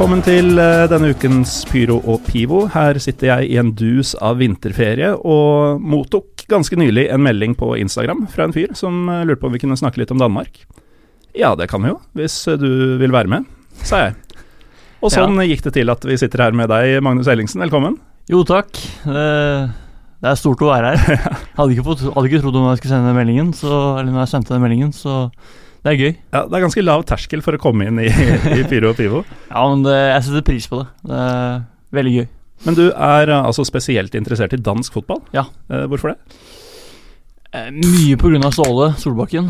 Velkommen til eh, denne ukens Pyro og Pivo. Her sitter jeg i en dus av vinterferie og mottok ganske nylig en melding på Instagram fra en fyr som eh, lurte på om vi kunne snakke litt om Danmark. Ja, det kan vi jo, hvis eh, du vil være med, sa jeg. Og sånn gikk det til at vi sitter her med deg, Magnus Ellingsen. Velkommen. Jo, takk. Det er stort å være her. Hadde ikke, fått, hadde ikke trodd om jeg skulle sende den meldingen, så, eller når jeg sendte den meldingen, så det er gøy. Ja, Det er ganske lav terskel for å komme inn i, i Pyro og Pivo. Ja, men det, jeg setter pris på det. Det er veldig gøy. Men du er eh, altså spesielt interessert i dansk fotball. Ja. Eh, hvorfor det? Eh, Mye av Ståle Solbakken.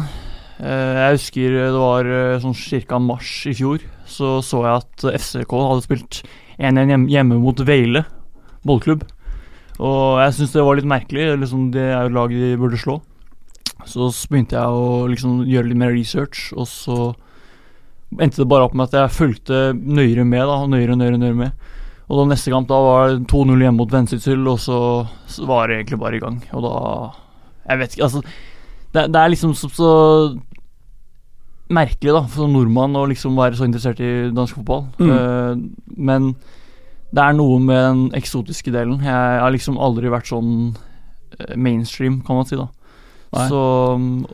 Eh, Jeg husker det var eh, sånn ca. mars i fjor, så så jeg at FCK hadde spilt 1-1 hjemme mot Veile bollklubb. Og jeg syns det var litt merkelig. Liksom det er jo lag de burde slå. Så begynte jeg å liksom gjøre litt mer research, og så endte det bare opp med at jeg fulgte nøyere med. da, nøyere, nøyere, nøyere med. Og da neste kamp da var det 2-0 hjemme mot Venstresyl, og så så var det egentlig bare i gang. Og da Jeg vet ikke, altså Det, det er liksom så, så merkelig, da, for nordmann å liksom være så interessert i dansk fotball. Mm. Uh, men det er noe med den eksotiske delen. Jeg har liksom aldri vært sånn eh, mainstream, kan man si, da. Så,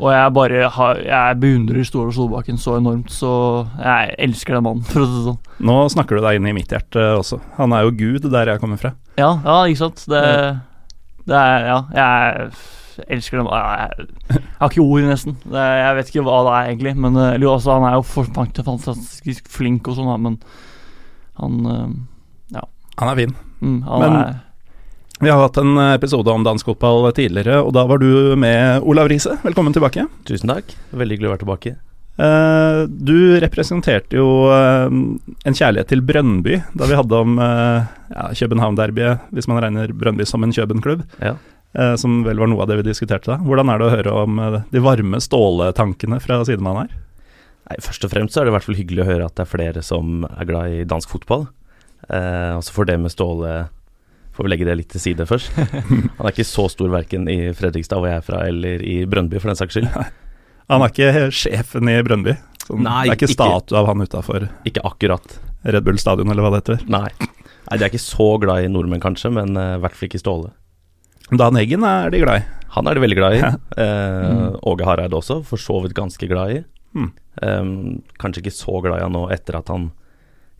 og jeg bare har, Jeg beundrer Ståle Solbakken så enormt, så jeg elsker den mannen, for å si det sånn. Nå snakker du deg inn i mitt hjerte også. Han er jo gud der jeg kommer fra. Ja, ja ikke sant. Det, det er Ja, jeg elsker den. Jeg, jeg har ikke ord, nesten. Det, jeg vet ikke hva det er, egentlig. Men eh, eller, altså, Han er jo for, fantastisk flink og sånn, men han Ja. Han er fin. mm, Han Men- er Vi har hatt en episode om dansk fotball tidligere, og da var du med Olav Riise. Velkommen tilbake. Tusen takk. Veldig hyggelig å være tilbake. Eh, du representerte jo eh, en kjærlighet til Brønnby da vi hadde om uh, ja, København-derbyet, hvis man regner Brønnby som en København-klubb. Ja. eh, som vel var noe av det vi diskuterte da. Hvordan er det å høre om eh, de varme ståletankene fra sidemannen her? Nei, først og fremst så er det i hvert fall hyggelig å høre at det er flere som er glad i dansk fotball. Eh, også for det med Ståle Får vi legge det litt til side først. Han er ikke så stor verken i Fredrikstad, hvor jeg er fra, eller i Brønnby, for den saks skyld. Han er ikke sjefen i Brønnby. Sånn, Nei, det er ikke ikke- statue av han utafor Ikke akkurat. Red Bull stadion, eller hva det heter. Nei. Nei, De er ikke så glad i nordmenn, kanskje, men i i hvert fall ikke Ståle. Dan Eggen er de glad i. Han er de veldig glad i. Ja. mm. Åge Hareide også, for så vidt ganske glad i. Mm. Um, kanskje ikke så glad i han nå etter at han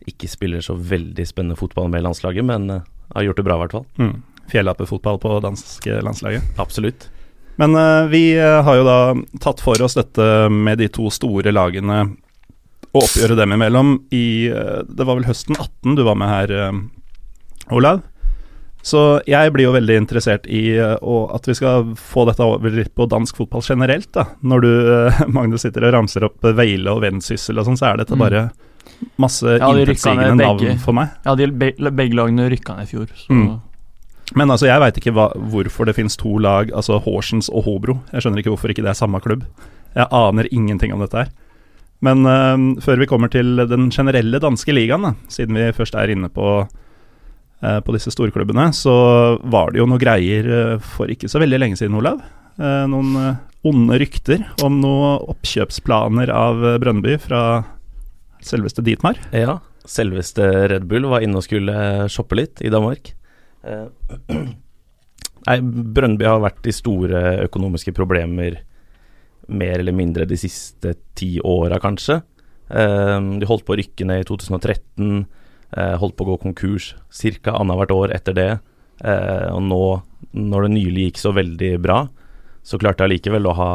ikke spiller så veldig spennende fotball med landslaget, men eh, har gjort det bra, i hvert fall. Mm. Fjellapefotball på danske landslaget. Absolutt. Men uh, vi eh, har jo da tatt for oss dette med de to store lagene og oppgjøre dem imellom i uh, Det var vel høsten 18 du var med her, uh, Olav. Så jeg blir jo veldig interessert i at vi skal få dette over litt på dansk fotball generelt. da. Når du, Magnus, sitter og ramser opp Veile og Vendsyssel og sånn, så er dette Mm. Masse Ja, de rykka intetsigende ned navn for meg. Ja, de, be, begge lagene rykka ned i fjor, så Mm. Men altså, jeg veit ikke hva, hvorfor det finnes to lag, altså Horsens og Hobro. Jeg skjønner ikke hvorfor ikke det er samme klubb. Jeg aner ingenting om dette her. Men uh, før vi kommer til den generelle danske ligaen, da, siden vi først er inne på, uh, på disse storklubbene, så var det jo noe greier eh, for ikke så veldig lenge siden, Olav. Eh, noen onde rykter om noen oppkjøpsplaner av Brønnby fra selveste Dietmar. Ja, selveste Red Bull var inne og skulle shoppe litt i Danmark. Eh, Nei, Brønnby har vært i store økonomiske problemer mer eller mindre de siste ti åra, kanskje. Eh, de holdt på å rykke ned i 2013, eh, holdt på å gå konkurs ca. annethvert år etter det. Og nå, når det nylig gikk så veldig bra, så klarte jeg likevel å ha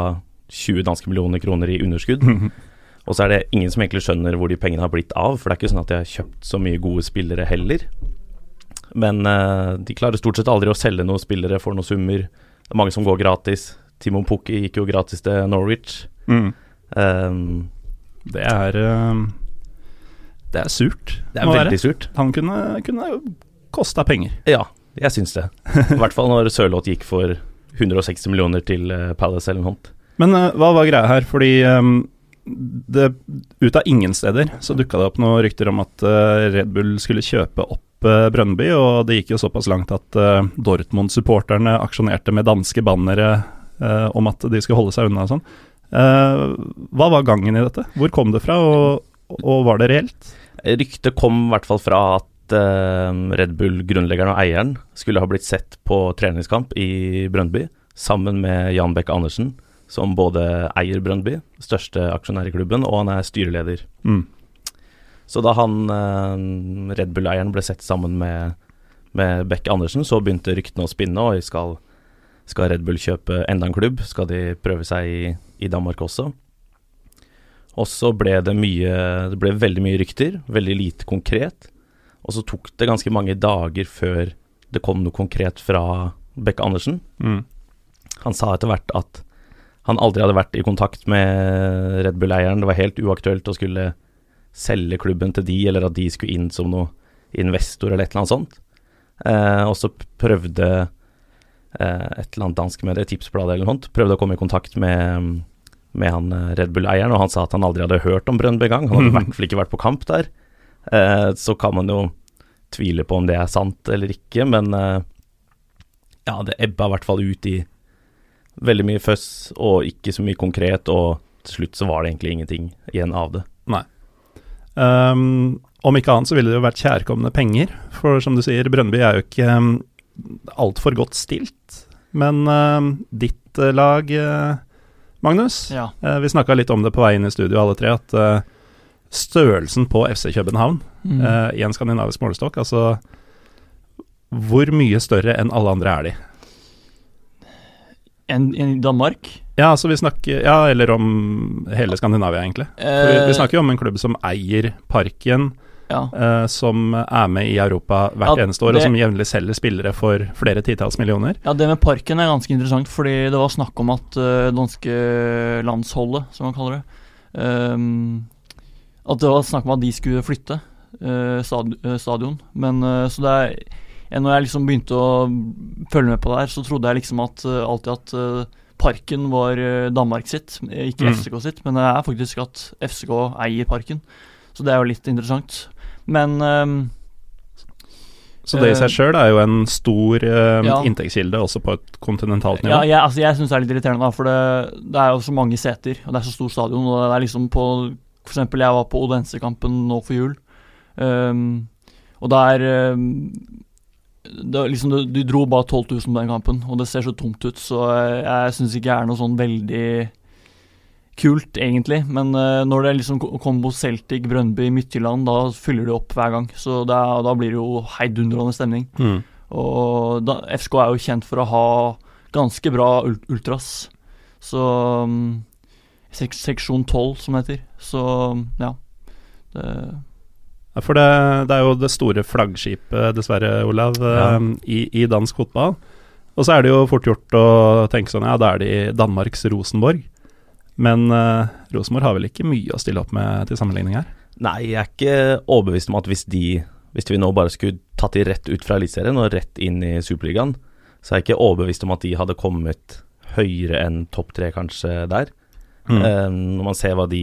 20 danske millioner kroner i underskudd. Og så er det ingen som egentlig skjønner hvor de pengene har blitt av, for det er ikke sånn at de har kjøpt så mye gode spillere heller. Men uh, de klarer stort sett aldri å selge noen spillere for noen summer. Det er mange som går gratis. Timon Pukki gikk jo gratis til Norwich. Mm. Um, Det er eh, Det er surt. det er veldig være. surt. Han kunne, kunne kosta penger. Ja, jeg syns det. I hvert fall når Sørloth gikk for 160 millioner til eh, Palace eller noe sånt. Men uh, hva var greia her? Fordi ehm, det, ut av ingen steder så dukka det opp noen rykter om at uh, Red Bull skulle kjøpe opp uh, Brønnby, og det gikk jo såpass langt at uh, Dortmund-supporterne aksjonerte med danske bannere eh, om at de skulle holde seg unna og sånn. Eh, hva var gangen i dette? Hvor kom det fra, og, og var det reelt? Ryktet kom i hvert fall fra at eh, Red Bull-grunnleggeren og eieren skulle ha blitt sett på treningskamp i Brønnby sammen med Jan Bekke Andersen, som både eier Brøndby, største aksjonær i klubben, og han er styreleder. Mm. Så da han eh, Red Bull-eieren ble sett sammen med, med Bekke Andersen, så begynte ryktene å spinne, og skal, skal Red Bull kjøpe enda en klubb? Skal de prøve seg i, i Danmark også? Og så ble det mye Det ble veldig mye rykter, veldig lite konkret. Og så tok det ganske mange dager før det kom noe konkret fra Bekke Andersen. Mm. Han sa etter hvert at han aldri hadde vært i kontakt med Red Bull-eieren. Det var helt uaktuelt å skulle selge klubben til de, eller at de skulle inn som noe investor eller et eller annet sånt. Eh, og så prøvde eh, et eller annet dansk medie, Tipsbladet eller noe sånt, prøvde å komme i kontakt med, med han eh, Red Bull-eieren, og han sa at han aldri hadde hørt om Brøndby gang. Han hadde i hvert fall ikke vært på kamp der. Eh, så kan man jo tvile på om det er sant eller ikke, men eh, ja, det ebba i hvert fall ut i veldig mye føss og ikke så mye konkret, og til slutt så var det egentlig ingenting igjen av det. Um, om ikke annet så ville det jo vært kjærkomne penger, for som du sier, Brønnby er jo ikke um, altfor godt stilt. Men um, ditt uh, lag, uh, Magnus, Ja. uh, vi snakka litt om det på vei inn i studio alle tre, at størrelsen på FC København Mm. i en skandinavisk målestokk, altså hvor mye større enn alle andre er de? En, en i Danmark? Ja, vi snakker Ja, eller om hele Skandinavia, egentlig. Vi, vi snakker jo om en klubb som eier Parken, ja. Uh, som er med i Europa hvert Ja, eneste år, det- og som jevnlig selger spillere for flere titalls millioner. Ja, det med parken er ganske interessant, fordi det var snakk om at uh, danske landsholdet, som man kaller det um, At det var snakk om at de skulle flytte uh, eh, stadion. Men eh, så det er Når jeg liksom begynte å følge med på det her, så trodde jeg liksom at eh, alltid at eh, Parken var eh, Danmark sitt, eh, ikke Mm. FCK sitt. Men det er faktisk at FCK eier Parken. Så det er jo litt interessant. Men um, Så det i seg Eh, sjøl er jo en stor eh, ja. inntektskilde, også på et kontinentalt nivå. Ja, jeg, altså, jeg syns det er litt irriterende, da, for det, det er jo så mange seter, og det er så stor stadion. Og det er liksom på For eksempel, jeg var på Odense-kampen nå for jul, um, og der um, det, liksom, du, du dro bare 12 000 på den kampen, og det ser så tomt ut, så jeg, jeg syns ikke det er noe sånn veldig kult, egentlig. Men uh, når det liksom ko- kommer mot Celtic, Brøndby, Midtjylland, da fyller det opp hver gang. Så det da blir det jo heidundrende stemning. Mm. Og da, FSK er jo kjent for å ha ganske bra ul ultras. Så um, seks, Seksjon 12, som det heter. Så ja. Det, For det, det er jo det store flaggskipet, dessverre, Olav, Ja. i, i dansk fotball. Og så er det jo fort gjort å tenke sånn, ja, da er de Danmarks Rosenborg. Men uh, Rosenborg har vel ikke mye å stille opp med til sammenligning her? Nei, jeg er ikke overbevist om at hvis de Hvis vi nå bare skulle tatt de rett ut fra Eliteserien og rett inn i Superligaen, så er jeg ikke overbevist om at de hadde kommet høyere enn topp tre, kanskje, der. Mm. Eh, når man ser hva de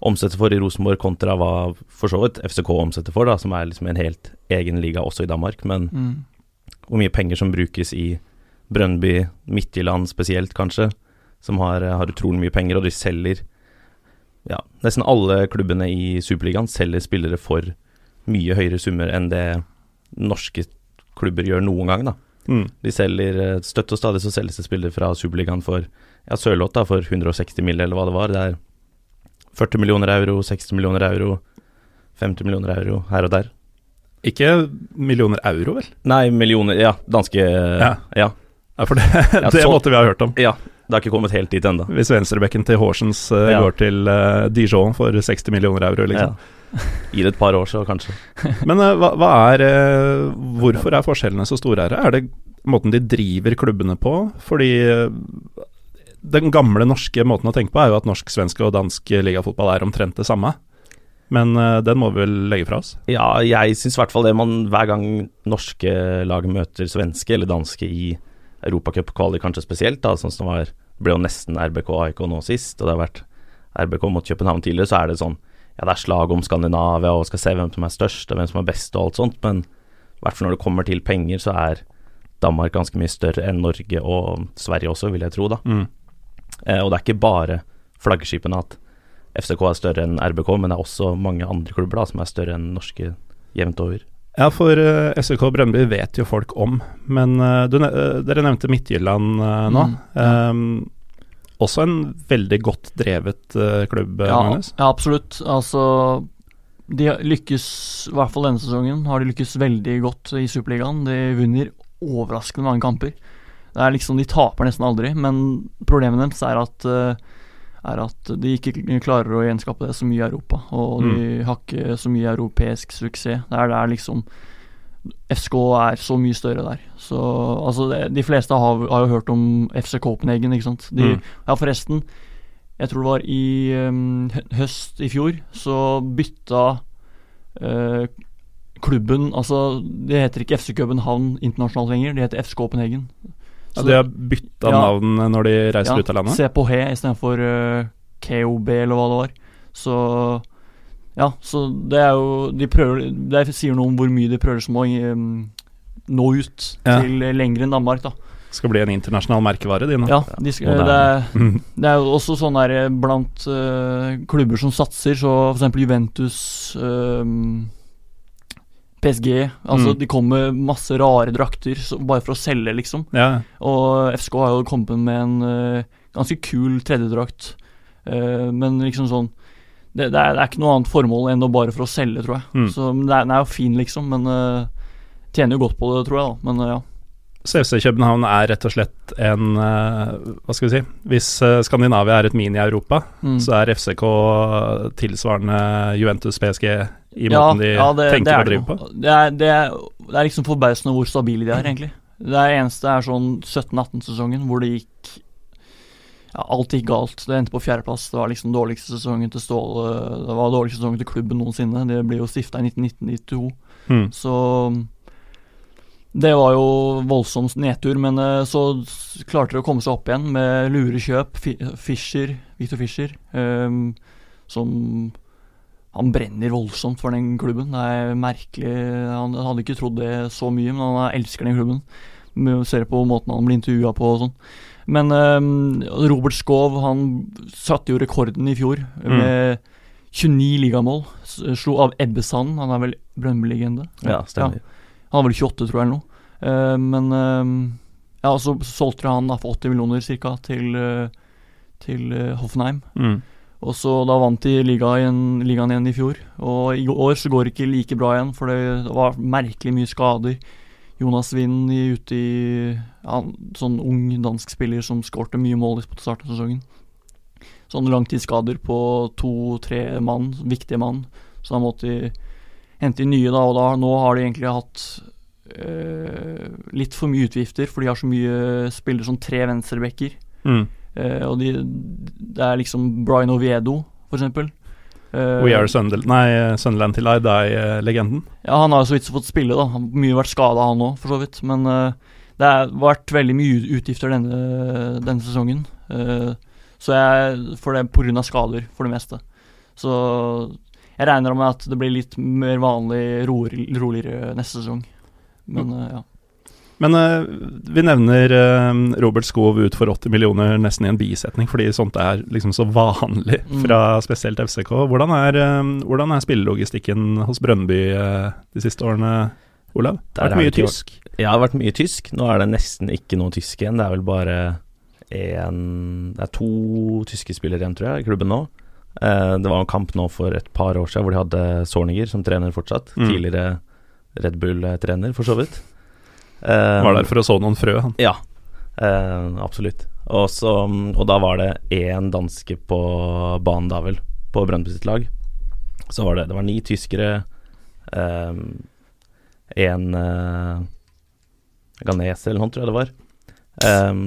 omsetter for i Rosenborg kontra hva for så vidt FCK omsetter for, da, som er liksom en helt egen liga også i Danmark. Men mm. hvor mye penger som brukes i Brøndby, Midtjylland spesielt, kanskje, som har, har utrolig mye penger, og de selger Ja, nesten alle klubbene i Superligaen selger spillere for mye høyere summer enn det norske klubber gjør noen gang, da. Mm. De selger eh, støtt og stadig så selges det spillere fra Superligaen for ja, Sørloth da, for 160 mill., eller hva det var. Det er 40 millioner euro, 60 millioner euro, 50 millioner euro her og der. Ikke millioner euro, vel? Nei, millioner Ja, danske Ja. ja. Ja, for det, det så- måtte vi ha hørt om. Ja, det har ikke kommet helt dit ennå. Hvis venstrebekken til Horsens uh, Ja. går til uh, Dijon for 60 millioner euro, liksom. Ja. Gi det et par år, så kanskje. Men uh, hva, hva er Hvorfor er forskjellene så store her? Er det måten de driver klubbene på? Fordi den gamle norske måten å tenke på er jo at norsk, svensk og dansk ligafotball er omtrent det samme. Men uh, den må vi vel legge fra oss? Ja, jeg syns i hvert fall det man hver gang norske lag møter svenske eller danske i Europacup-kvalik, kanskje spesielt, da, sånn som det ble jo nesten RBK AIK nå sist, og det har vært RBK mot København tidligere, så er det sånn Ja, det er slag om Skandinavia, og skal se hvem som er størst, og hvem som er best, og alt sånt, men i hvert fall når det kommer til penger, så er Danmark ganske mye større enn Norge og Sverige også, vil jeg tro, da. Mm. Eh, og det er ikke bare flaggskipene at FCK er større enn RBK, men det er også mange andre klubber da, som er større enn norske jevnt over. Ja, for uh, SK Brøndby vet jo folk om, men uh, du, eh, dere nevnte Midtjylland uh, nå. Mm, Um, også en veldig godt drevet eh, klubb, eh, Ja, Magnus. ja, absolutt. Altså De lykkes, i hvert fall denne sesongen, har de lykkes veldig godt i Superligaen. De vinner overraskende mange kamper. Det er liksom De taper nesten aldri, men problemet deres er at eh, er at de ikke klarer å gjenskape det så mye i Europa. Og de har ikke så mye europeisk suksess. Det er der liksom FSK er så mye større der. Så altså det, De fleste har, har jo hørt om FC Copenhagen, ikke sant. De, Mm. Ja, forresten. Jeg tror det var i um, høst i fjor, så bytta uh, klubben Altså, det heter ikke FC København internasjonalt lenger, det heter FC Copenhagen. Ja, de har bytta Ja. navn når de reiser ut av landet? Se på he istedenfor uh, KOB, eller hva det var. Så Ja, så det er jo De prøver Det sier noe om hvor mye de prøver som å um, nå ut Ja. til lengre lenger enn Danmark, da. Skal bli en internasjonal merkevare, de nå. Ja, de skal, det, er, Mm. det er jo også sånn der eh, blant uh, klubber som satser, så f.eks. Juventus ehm, PSG Altså Mm. De kommer med masse rare drakter så, bare for å selge, liksom. Ja. Og FSK har jo kommet med en uh, ganske kul tredjedrakt. Uh, men liksom sånn det, det, er, det er ikke noe annet formål enn å bare for å selge, tror jeg. Mm. Så det er, Den er jo fin, liksom, men uh, tjener jo godt på det, tror jeg. da Men uh, ja. CFC København er rett og slett en Hva skal vi si Hvis Skandinavia er et mini-Europa, Mm. så er FCK tilsvarende Juventus PSG i måten de tenker å det drive på. Det er, det, er, det er liksom forbausende hvor stabile de er, egentlig. Det eneste er sånn 17-18-sesongen hvor det gikk ja, Alt gikk galt. Det endte på fjerdeplass. Det var liksom dårligste sesongen til Ståle Det var dårligste sesongen til klubben noensinne. Det ble jo stifta i 1992. Mm. Så det var jo voldsom nedtur, men eh, så klarte de å komme seg opp igjen med lure kjøp. Fischer, Victor Fischer, um, som Han brenner voldsomt for den klubben. Det er merkelig. Han hadde ikke trodd det så mye, men han elsker den klubben. Ser på måten han blir intervjua på og sånn. Men ehm, Robert Skov han satte jo rekorden i fjor med 29 ligamål. Slo av Ebbesand, han er vel Brøndby-legende. Ja, stemmer. Han var vel 28, tror jeg, eller noe. Eh, men eh, Ja, så solgte han da for 80 millioner ca. til, eh, til eh, Hoffenheim. Mm. Og så da vant de ligaen, ligaen igjen i fjor. Og i år så går det ikke like bra igjen, for det var merkelig mye skader. Jonas Wind ute i ja, Sånn ung dansk spiller som skårte mye mål på starten av sesongen. Sånne langtidsskader på to-tre mann, viktige mann. Så da måtte de hente inn nye, da. Og da, nå har de egentlig hatt øh, litt for mye utgifter, for de har så mye spillere som tre venstrebacker. Mm. Eh, og de, det er liksom Brian Oviedo, for eksempel. Eh, We are Sunderland Nei, Sunderland til I die-legenden. Ja, han har jo så vidt fått spille, da. Han har mye vært skada, han òg, for så vidt. Men uh, det har vært veldig mye utgifter denne, denne sesongen. Eh, så jeg For det er pga. skader, for det meste. Så jeg regner med at det blir litt mer vanlig roligere neste sesong. Men eh, ja. Men uh, vi nevner uh, Robert Skov ut for 80 millioner nesten i en bisetning, fordi sånt er liksom så vanlig Mm. fra spesielt FCK. Hvordan er, eh, hvordan er spillelogistikken hos Brønnby uh, de siste årene, Olav? Det har vært mye tysk. Ja, det har vært mye tysk. Nå er det nesten ikke noe tysk igjen. Det er vel bare en Det er to tyske spillere igjen, tror jeg, i klubben nå. Det var en kamp nå for et par år siden hvor de hadde Sorniger som trener fortsatt. Mm. Tidligere Red Bull-trener, for så vidt. Eh, Var der for å så noen frø, han. Ja. Eh, absolutt. Og, så, og da var det én danske på banen, da vel, på Brøndby sitt lag. Så var det, det var ni tyskere, én ganeser ghaneser eller noe, tror jeg det var. Um,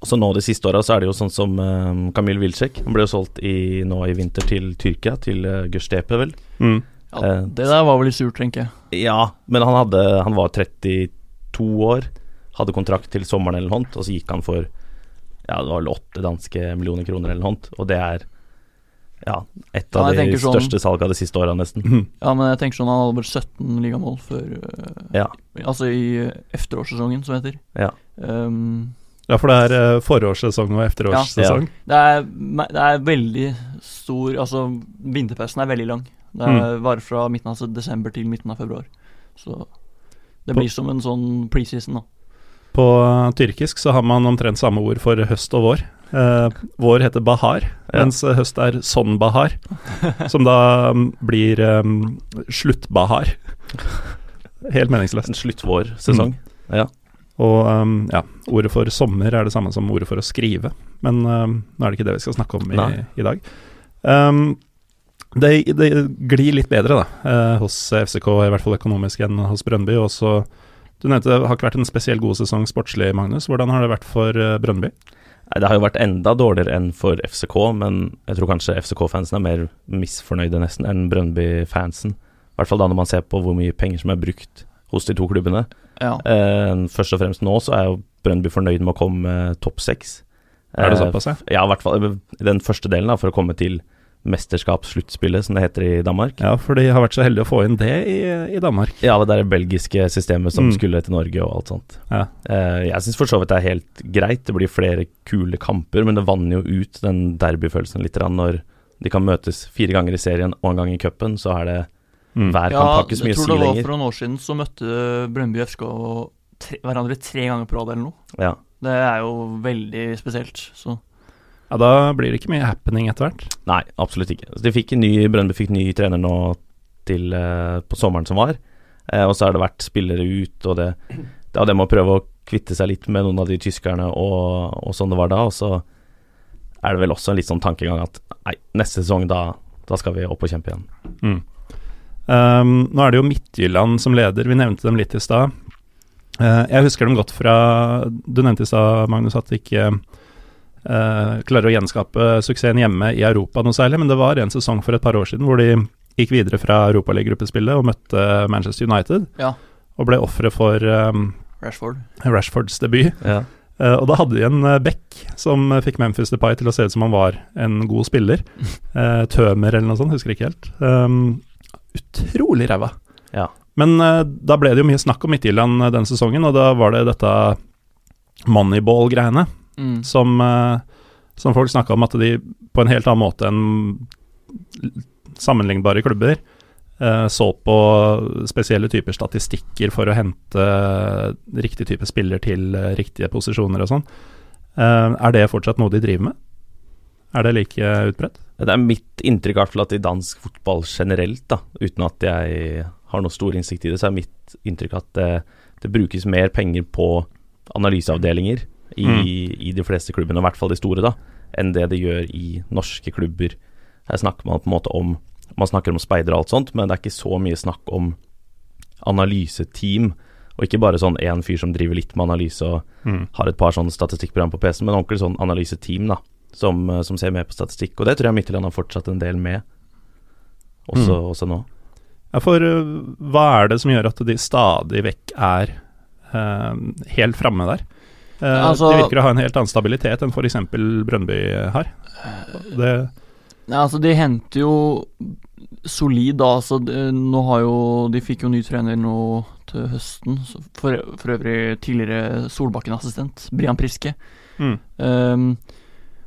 og så nå de siste åra så er det jo sånn som um, Kamil Wilczek. Han ble jo solgt i, nå i vinter til Tyrkia, til uh, Gustepe, vel. Mm. Ja, det der var vel litt surt, tenker jeg. Ja, men han, hadde, han var 32 år, hadde kontrakt til sommeren eller noe, og så gikk han for ja, det var vel åtte danske millioner kroner eller noe, og det er ja, et av Ja, de største sånn- største salgene de siste åra, nesten. Ja, men jeg tenker sånn han hadde bare 17 ligamål før øh, Ja. Altså i øh, efterårssesongen, som heter. Ja. Um, Ja, for det er eh, forårssesong og efterårssesong. det, er, det er veldig stor Altså, vinterpausen er veldig lang. Det er varer fra midten av desember til midten av februar. Så det På- blir som en sånn preseason, da. På eh, tyrkisk så har man omtrent samme ord for høst og vår. Eh, vår heter bahar, Ja. mens høst er sonbahar, som da mm, blir um, sluttbahar. Helt meningsløst. En sluttvårsesong. Ja. Og um, ja, ordet for sommer er det samme som ordet for å skrive, men um, nå er det ikke det vi skal snakke om i, i dag. Um, det, det glir litt bedre da, eh, hos FCK, i hvert fall økonomisk, enn hos Brøndby. og Du nevnte det har ikke vært en spesielt god sesong sportslig, Magnus. Hvordan har det vært for eh, Brøndby? Det har jo vært enda dårligere enn for FCK, men jeg tror kanskje FCK-fansen er mer misfornøyde nesten enn Brøndby-fansen. I hvert fall da når man ser på hvor mye penger som er brukt hos de to klubbene. Ja. Eh, først og fremst nå så er jo Brøndby fornøyd med å komme topp seks. Er det Eh, såpass, ja? Ja, i hvert fall den første delen, da, for å komme til mesterskapssluttspillet, som det heter i Danmark. Ja, for de har vært så heldige å få inn det i, i Danmark. Ja, det der belgiske systemet som Mm. skulle til Norge og alt sånt. Ja. Uh, jeg syns for så vidt det er helt greit. Det blir flere kule kamper, men det vanner jo ut den derbyfølelsen litt når de kan møtes fire ganger i serien og en gang i cupen. Så er det Mm. hver ja, kamp har ikke så mye jeg tror det var lenger. for noen år siden så møtte Brøndby og FSK tre, hverandre tre ganger på rad eller noe. Ja. Det er jo veldig spesielt. Så ja, da blir det ikke mye happening etter hvert. Nei, absolutt ikke. Så de fikk en ny, Brønnby fikk ny trener nå til eh, på sommeren som var, eh, og så har det vært spillere ut, og det, er det med å prøve å kvitte seg litt med noen av de tyskerne og, og sånn det var da, og så er det vel også en litt sånn tankegang at nei, neste sesong da, da skal vi opp og kjempe igjen. Mm. Um, nå er det jo Midtjylland som leder, vi nevnte dem litt i stad. Uh, jeg husker dem godt fra Du nevnte i stad, Magnus, at ikke ikke eh, klarer å gjenskape suksessen hjemme i Europa noe særlig, men det var en sesong for et par år siden hvor de gikk videre fra Europaliga-gruppespillet og møtte Manchester United, ja, og ble ofre for um, Rashford. Rashfords debut. Ja. Uh, og da hadde de en uh, back som fikk Memphis Depay til å se ut som han var en god spiller. Uh, Tømer eller noe sånt, husker ikke helt. Um, utrolig ræva. Ja. Men uh, da ble det jo mye snakk om Midtjylland den sesongen, og da var det dette moneyball-greiene Mm. som, eh, som folk snakka om at de på en helt annen måte enn sammenlignbare klubber eh, så på spesielle typer statistikker for å hente riktig type spiller til eh, riktige posisjoner og sånn. Eh, er det fortsatt noe de driver med? Er det like utbredt? Det er mitt inntrykk i hvert fall at i dansk fotball generelt, da, uten at jeg har noe stor innsikt i det, så er mitt inntrykk at det, det brukes mer penger på analyseavdelinger i, Mm. i de fleste klubbene, i hvert fall de store, da, enn det det gjør i norske klubber. Her snakker man på en måte om Man snakker om speidere og alt sånt, men det er ikke så mye snakk om analyseteam. Og ikke bare sånn én fyr som driver litt med analyse og Mm. har et par sånne statistikkprogram på PC-en, men ordentlig sånn analyseteam da, som, eh, som ser mer på statistikk. Og det tror jeg Midtjylland har fortsatt en del med, også, Mm. også nå. Ja, for uh, hva er det som gjør at de stadig vekk er eh, helt framme der? Uh, Altså- de virker å ha en helt annen stabilitet enn f.eks. Brønnby har. Det, ja, altså De henter jo solid, da. Altså, nå har jo De fikk jo ny trener nå til høsten. For, for øvrig tidligere Solbakken-assistent, Brian Priske. mm. Um,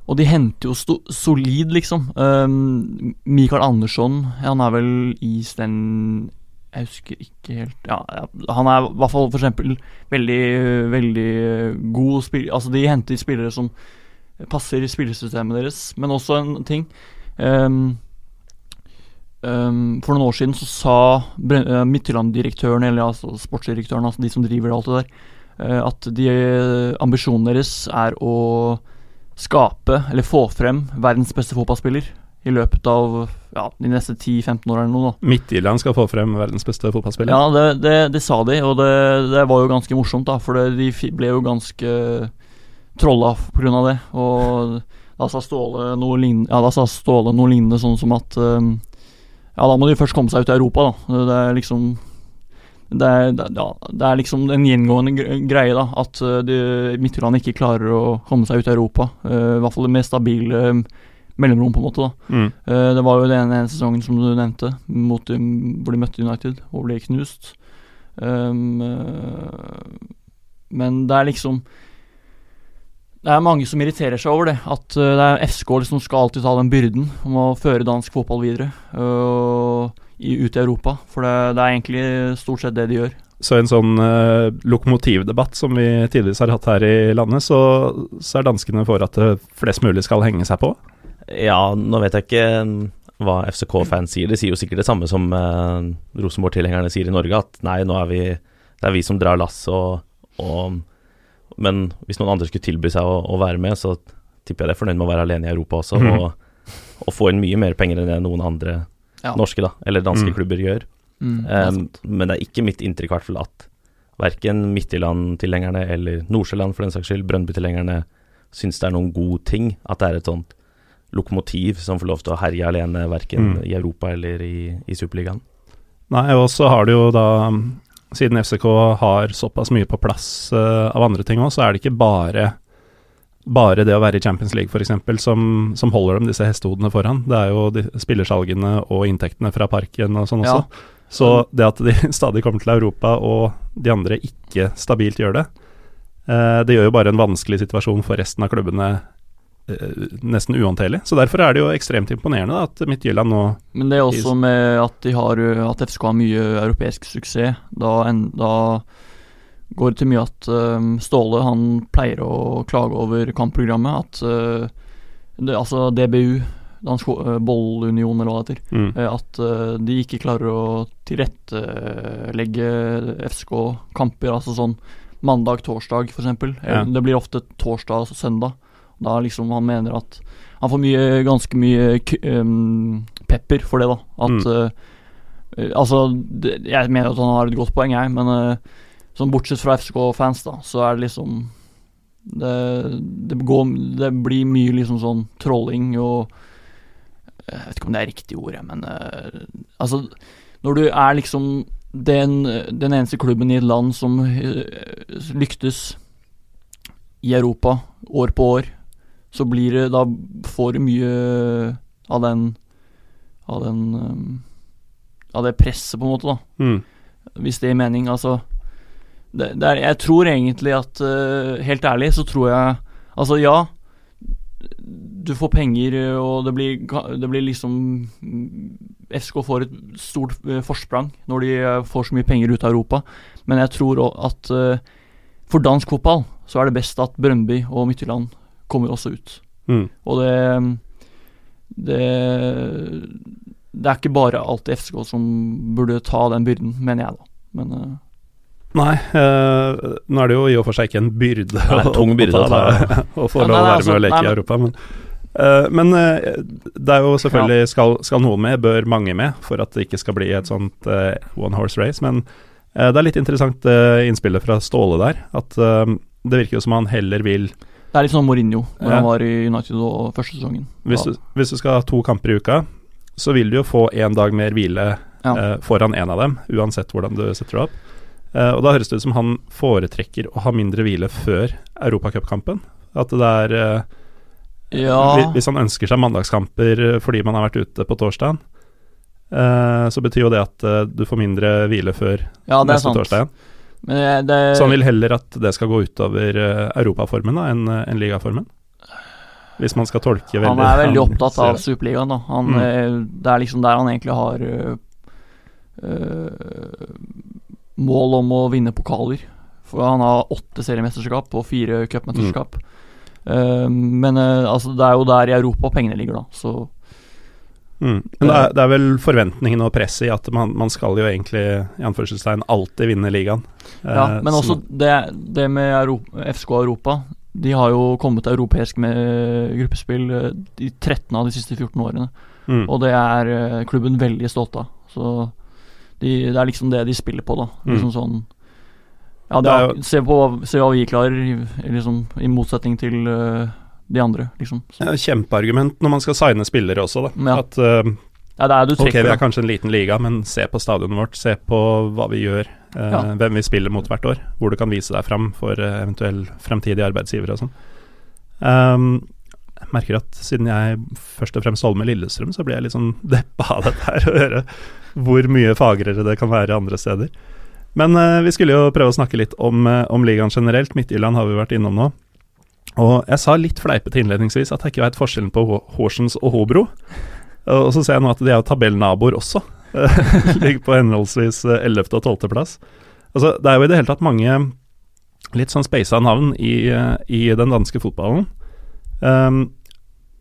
og de henter jo sto, solid, liksom. Um, Mikael Andersson, han er vel i Sten Jeg husker ikke helt ja, Han er i hvert fall for eksempel veldig, veldig god spiller Altså, de henter spillere som passer i spillesystemet deres, men også en ting um, um, For noen år siden så sa eh, Midtjylland-direktøren, eller altså sportsdirektøren, altså de som driver alt det der, Eh, at de ambisjonen deres er å skape, eller få frem, verdens beste fotballspiller i løpet av ja, de neste 10-15 årene eller noe. da Midtjylland skal få frem verdens beste fotballspiller. Ja, det, det, det sa de, og det, det, var jo ganske morsomt, da. For de ble jo ganske trolla pga. det. Og da sa Ståle noe lignende, ja, da sa Ståle noe lignende sånn som at um, Ja, da må de først komme seg ut i Europa, da. Det er liksom det er, ja, det er liksom en gjengående greie, da. At uh, Midtjylland ikke klarer å komme seg ut i Europa. Uh, I hvert fall det mest stabile mellomrom, på en måte. da mm. uh, Det var jo den ene sesongen som du nevnte, mot, hvor de møtte United og ble knust. Um, men det er liksom det er mange som irriterer seg over det. At uh, det er FSK som liksom skal alltid ta den byrden om å føre dansk fotball videre uh, i, ut i Europa. For det, det, er egentlig stort sett det de gjør. Så i en sånn uh, lokomotivdebatt som vi tidligere har hatt her i landet, så, så er danskene for at flest mulig skal henge seg på? Ja, nå vet jeg ikke hva FCK-fans sier. De sier jo sikkert det samme som Rosenborg-tilhengerne sier i Norge, at nei, nå er vi Det er vi som drar lass, og, og men hvis noen andre skulle tilby seg å, å, være med, så tipper jeg det er fornøyd med å være alene i Europa også, mm. og, og, få inn mye mer penger enn det noen andre ja. norske da, eller danske mm. klubber gjør. Mm, um, men det er ikke mitt inntrykk hvert fall at verken Midtjylland-tilhengerne eller Nordsjøland for den saks skyld, Brøndby-tilhengerne, syns det er noen god ting at det er et sånt lokomotiv som får lov til å herje alene, verken mm. i Europa eller i, i Superligaen. Nei, og så har det jo da siden FCK har såpass mye på plass uh, av andre ting òg, så er det ikke bare, bare det å være i Champions League f.eks. Som, som holder dem disse hestehodene foran. Det er jo de, spillersalgene og inntektene fra parken og sånn ja. også. Så det at de stadig kommer til Europa og de andre ikke stabilt gjør det, uh, det gjør jo bare en vanskelig situasjon for resten av klubbene nesten uhåndterlig. Så derfor er det jo ekstremt imponerende da, at Midtjylland nå Men det er også med at, de har, at FSK har mye europeisk suksess. Da, en, da går det til mye at um, Ståle han pleier å klage over kampprogrammet. At uh, det, altså DBU, Dansk uh, Bollunion eller hva det heter, mm. uh, at de ikke klarer å tilrettelegge FSK-kamper. Altså sånn mandag-torsdag, f.eks. Ja. Det blir ofte torsdag og søndag. Da liksom han mener at han får mye, ganske mye um, pepper for det, da. At mm. uh, Altså, det, jeg mener at han har et godt poeng, jeg, men uh, sånn bortsett fra FCK-fans, da, så er det liksom det, det, går, det blir mye liksom sånn trolling og Jeg vet ikke om det er riktig ord, men uh, altså Når du er liksom den, den, eneste klubben i et land som lyktes i Europa år på år så blir det Da får du mye av den Av den um, Av det presset, på en måte, da. Mm. Hvis det gir mening. Altså det, det er, Jeg tror egentlig at uh, Helt ærlig så tror jeg Altså, ja. Du får penger, og det blir, det blir liksom FSK får et stort uh, forsprang når de får så mye penger ut av Europa. Men jeg tror at for dansk fotball så er det best at Brøndby og Midtjylland kommer også ut. Mm. Og det, det Det er ikke bare alltid FCK som burde ta den byrden, mener jeg, da. Men uh, Nei, uh, nå er det jo i og for seg ikke en byrde det er en tung byrde å, ta, å få lov å være altså, med og leke nei, i Europa, men uh, men det er jo selvfølgelig skal, skal, noen med, bør mange med, for at det ikke skal bli et sånt one horse race. Men det er litt interessant innspillet fra Ståle der. At det virker jo som han heller vil det er litt sånn Mourinho, når ja. han var i United og første sesongen. Hvis du, hvis du, skal ha to kamper i uka, så vil du jo få én dag mer hvile ja. eh, foran én av dem, uansett hvordan du setter deg opp. Eh, og da høres det ut som han foretrekker å ha mindre hvile før europacupkampen. At det er eh, ja. Hvis han ønsker seg mandagskamper fordi man har vært ute på torsdagen, eh, så betyr jo det at eh, du får mindre hvile før ja, neste torsdag det, Så han vil heller at det skal gå utover uh, europaformen enn uh, en ligaformen? Hvis man skal tolke veldig Han er veldig opptatt av Superligaen, da. Han, mm. Eh, det er liksom der han egentlig har øh, mål om å vinne pokaler. For han har åtte seriemesterskap og fire cupmesterskap. Mm. men altså, det er jo der i Europa pengene ligger, da. Så Mm. Men det er, det er vel forventningen og presset i at man, man skal jo egentlig i anførselstegn alltid vinne ligaen. Ja, Eh, men også det, det med Europa, FSK Europa. De har jo kommet til europeisk med gruppespill eh, i 13 av de siste 14 årene. mm. Og det er eh, klubben veldig stolt av. Så de, det er liksom det de spiller på, da. Mm. Liksom sånn Ja, er se, på, se hva vi klarer, liksom, i motsetning til eh, de andre, liksom. Ja, Kjempeargument når man skal signe spillere også, da. Ja. At uh, ja, det er du ok, vi er kanskje en liten liga, men se på stadionet vårt, se på hva vi gjør, uh, hvem vi spiller mot hvert år, hvor du kan vise deg fram for uh, eventuell fremtidige arbeidsgiver og sånn. Um, jeg merker at siden jeg først og fremst holder med Lillestrøm, så blir jeg litt sånn deppa av dette her, å høre hvor mye fagrere det kan være andre steder. Men uh, vi skulle jo prøve å snakke litt om, uh, om ligaen generelt. Midtjylland har vi vært innom nå. Og jeg sa litt fleipete innledningsvis at jeg ikke veit forskjellen på Horsens og Hobro. Og så ser jeg nå at de er jo tabellnaboer også. Ligger på henholdsvis eh, 11. og 12. plass. Altså, det er jo i det hele tatt mange litt sånn speisa navn i, eh, i den danske fotballen. Um,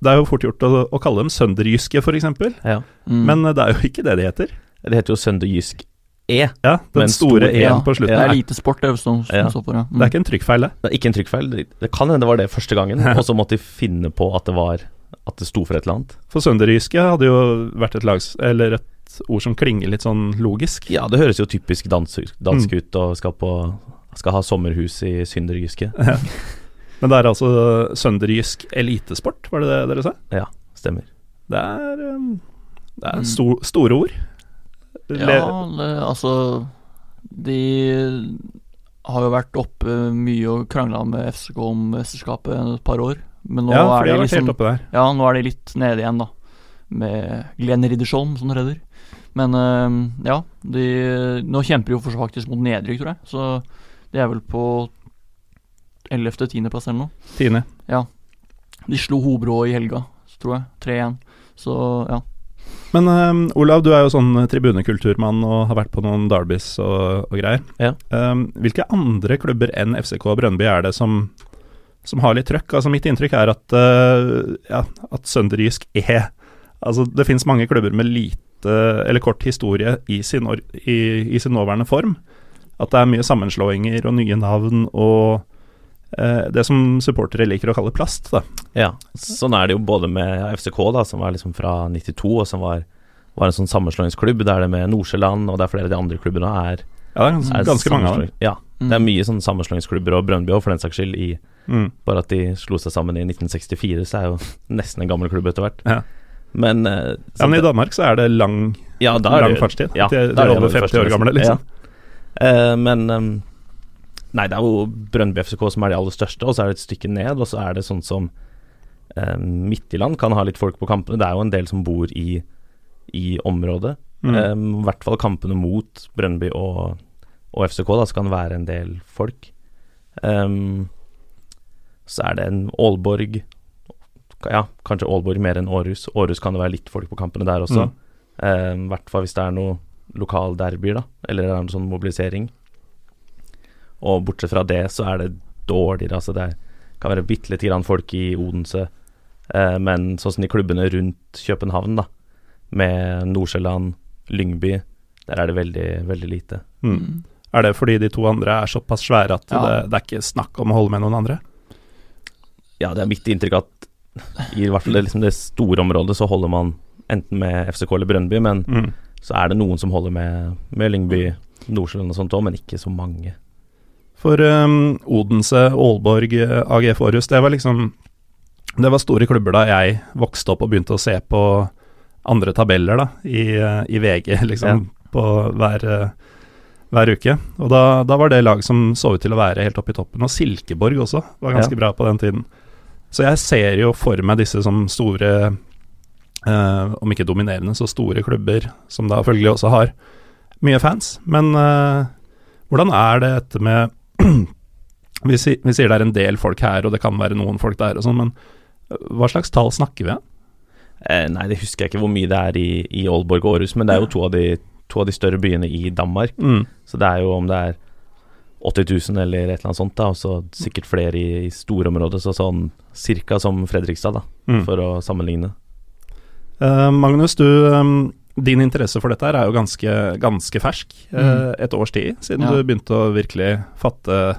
det er jo fort gjort å, å kalle dem sønderjyske, f.eks., Ja. Mm. men eh, det er jo ikke det de heter. Det heter jo Sønderjysk E. Ja, Den store E-en ja, på slutten. Det er lite sport det som, som Ja. for. Ja. Det er ikke en trykkfeil, det. Det er ikke en trykkfeil. Det- kan hende det var det første gangen, og så måtte de finne på at det var At det sto for et eller annet. For sønderjyske hadde jo vært et lags... Eller et ord som klinger litt sånn logisk. Ja, det høres jo typisk dansk, dansk Mm. ut, og skal på Skal ha sommerhus i Synderjyske. Men det er altså sønderjysk elitesport, var det det dere sa? Stemmer. Det er, um, det er Mm. sto, store ord. Le- Ja, det, altså De har jo vært oppe mye og krangla med FCK om mesterskapet et par år. Men nå ja, er de liksom. Ja, nå er de litt nede igjen, da. Med Glenn Riddersholm som redder. Men øhm, ja, de Nå kjemper de jo faktisk mot nedrykk, tror jeg. Så de er vel på 11.-10.-plass eller noe. Ja De slo Hobro i helga, tror jeg. 3-1. Så ja. Men um, Olav, du er jo sånn tribunekulturmann og har vært på noen derbys og, og greier. Ja. Um, hvilke andre klubber enn FCK og Brøndby er det som, som har litt trøkk? Altså Mitt inntrykk er at, uh, ja, at sønderjysk er Altså Det finnes mange klubber med lite eller kort historie i sin, or, i, i sin nåværende form. At det er mye sammenslåinger og nye navn og eh, det som supportere liker å kalle plast. da. Ja, sånn er det jo både med FCK, da, som var liksom fra 92, og som var, var en sånn sammenslåingsklubb. Der det med Nordsjøland og det er flere av de andre klubbene er, Ja, det er ganske, er mange av dem. Ja, Ja, det er mye sånn sammenslåingsklubber, og Brøndby òg, for den saks skyld. I, Mm. bare at de slo seg sammen i 1964, så er jo nesten en gammel klubb etter hvert. Ja. Men, eh, Ja, men I Danmark så er det lang, ja, er lang det- fartstid. Ja, de, er det over 50 år gamle, liksom. Ja. Uh, men ehm, Nei, det er jo Brøndby FCK som er de aller største, og så er det et stykke ned, og så er det sånn som eh, Midtjylland kan ha litt folk på kampene. Det er jo en del som bor i, i området. Mm. Eh, I hvert fall kampene mot Brøndby og, og FCK, da, så kan det være en del folk. Um, så er det en Aalborg Ja, kanskje Aalborg mer enn Århus. Århus kan det være litt folk på kampene der også. Mm. Eh, I hvert fall hvis det er noe lokal derby, da, eller det er en sånn mobilisering. Og bortsett fra det, så er det dårligere. Altså det kan være bitte lite grann folk i Odense, eh, men sånn som de klubbene rundt København, da, med Nordsjøland, Lyngby, der er det veldig, veldig lite. Mm. Er det fordi de to andre er såpass svære at Ja. det, det er ikke snakk om å holde med noen andre? Ja, det er mitt inntrykk at i hvert fall det, liksom det store området så holder man enten med FCK eller Brønnby, men Mm. så er det noen som holder med, med Lyngby, Nordsjøland og sånt òg, men ikke så mange. For um, Odense, Aalborg, AG AGF Århus, det var liksom Det var store klubber da jeg vokste opp og begynte å se på andre tabeller da, i, eh, i VG, liksom, på hver, eh, hver uke. Og da, da var det lag som så ut til å være helt oppe i toppen. Og Silkeborg også var ganske Ja. bra på den tiden. Så jeg ser jo for meg disse som store, eh, om ikke dominerende, så store klubber, som da følgelig også har mye fans. Men eh, hvordan er det dette med vi, si, vi sier det er en del folk her, og det kan være noen folk der og sånn, men øh, hva slags tall snakker vi om? Eh, nei, det husker jeg ikke hvor mye det er i, i Aalborg og Aarhus, men det er jo to av, de, to av de større byene i Danmark. Mm. Så det er jo om det er 80 000 eller et eller annet sånt, da, og så sikkert flere i, i storområdet, så sånn cirka som Fredrikstad, da, Mm. for å sammenligne. Eh, Magnus, du, um, din interesse for dette her er jo ganske, ganske fersk. eh, Mm. et års tid siden Ja. du begynte å virkelig fatte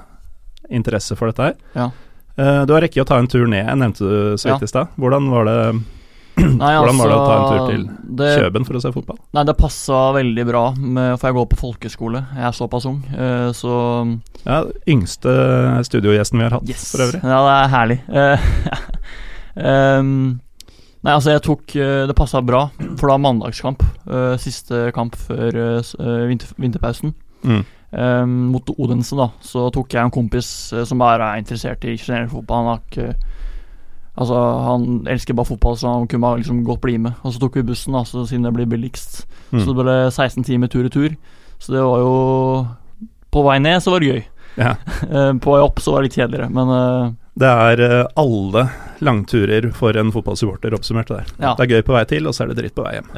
interesse for dette her. Ja. Eh, du har rekket å ta en tur ned, nevnte du så vidt i stad. Hvordan var det Nei, Hvordan var det å ta en tur altså, til det- Kjøben for å se fotball? Nei, det passa veldig bra, med, for jeg går på folkeskole. Jeg er såpass ung, eh, så Ja, Yngste studiogjesten vi har hatt, Yes. for øvrig. Ja, det er herlig. Ehm, nei, altså, jeg tok eh, Det passa bra, for det var mandagskamp. Uh, siste kamp før uh, vinter, vinterpausen. Mm. Um, mot Odense, da. Så tok jeg en kompis uh, som bare er interessert i generell fotball. Han har ikke Altså, han elsker bare fotball, så han kunne bare liksom godt bli med. Og så tok vi bussen, da, så siden det blir billigst. Mm. Så det ble 16 timer tur-retur. Så det var jo På vei ned så var det gøy. Ja. Eh, på vei opp så var det litt kjedeligere, men Det er eh, alle langturer for en fotballsupporter oppsummert der. Ja. Det er gøy på vei til, og så er det dritt på vei hjem.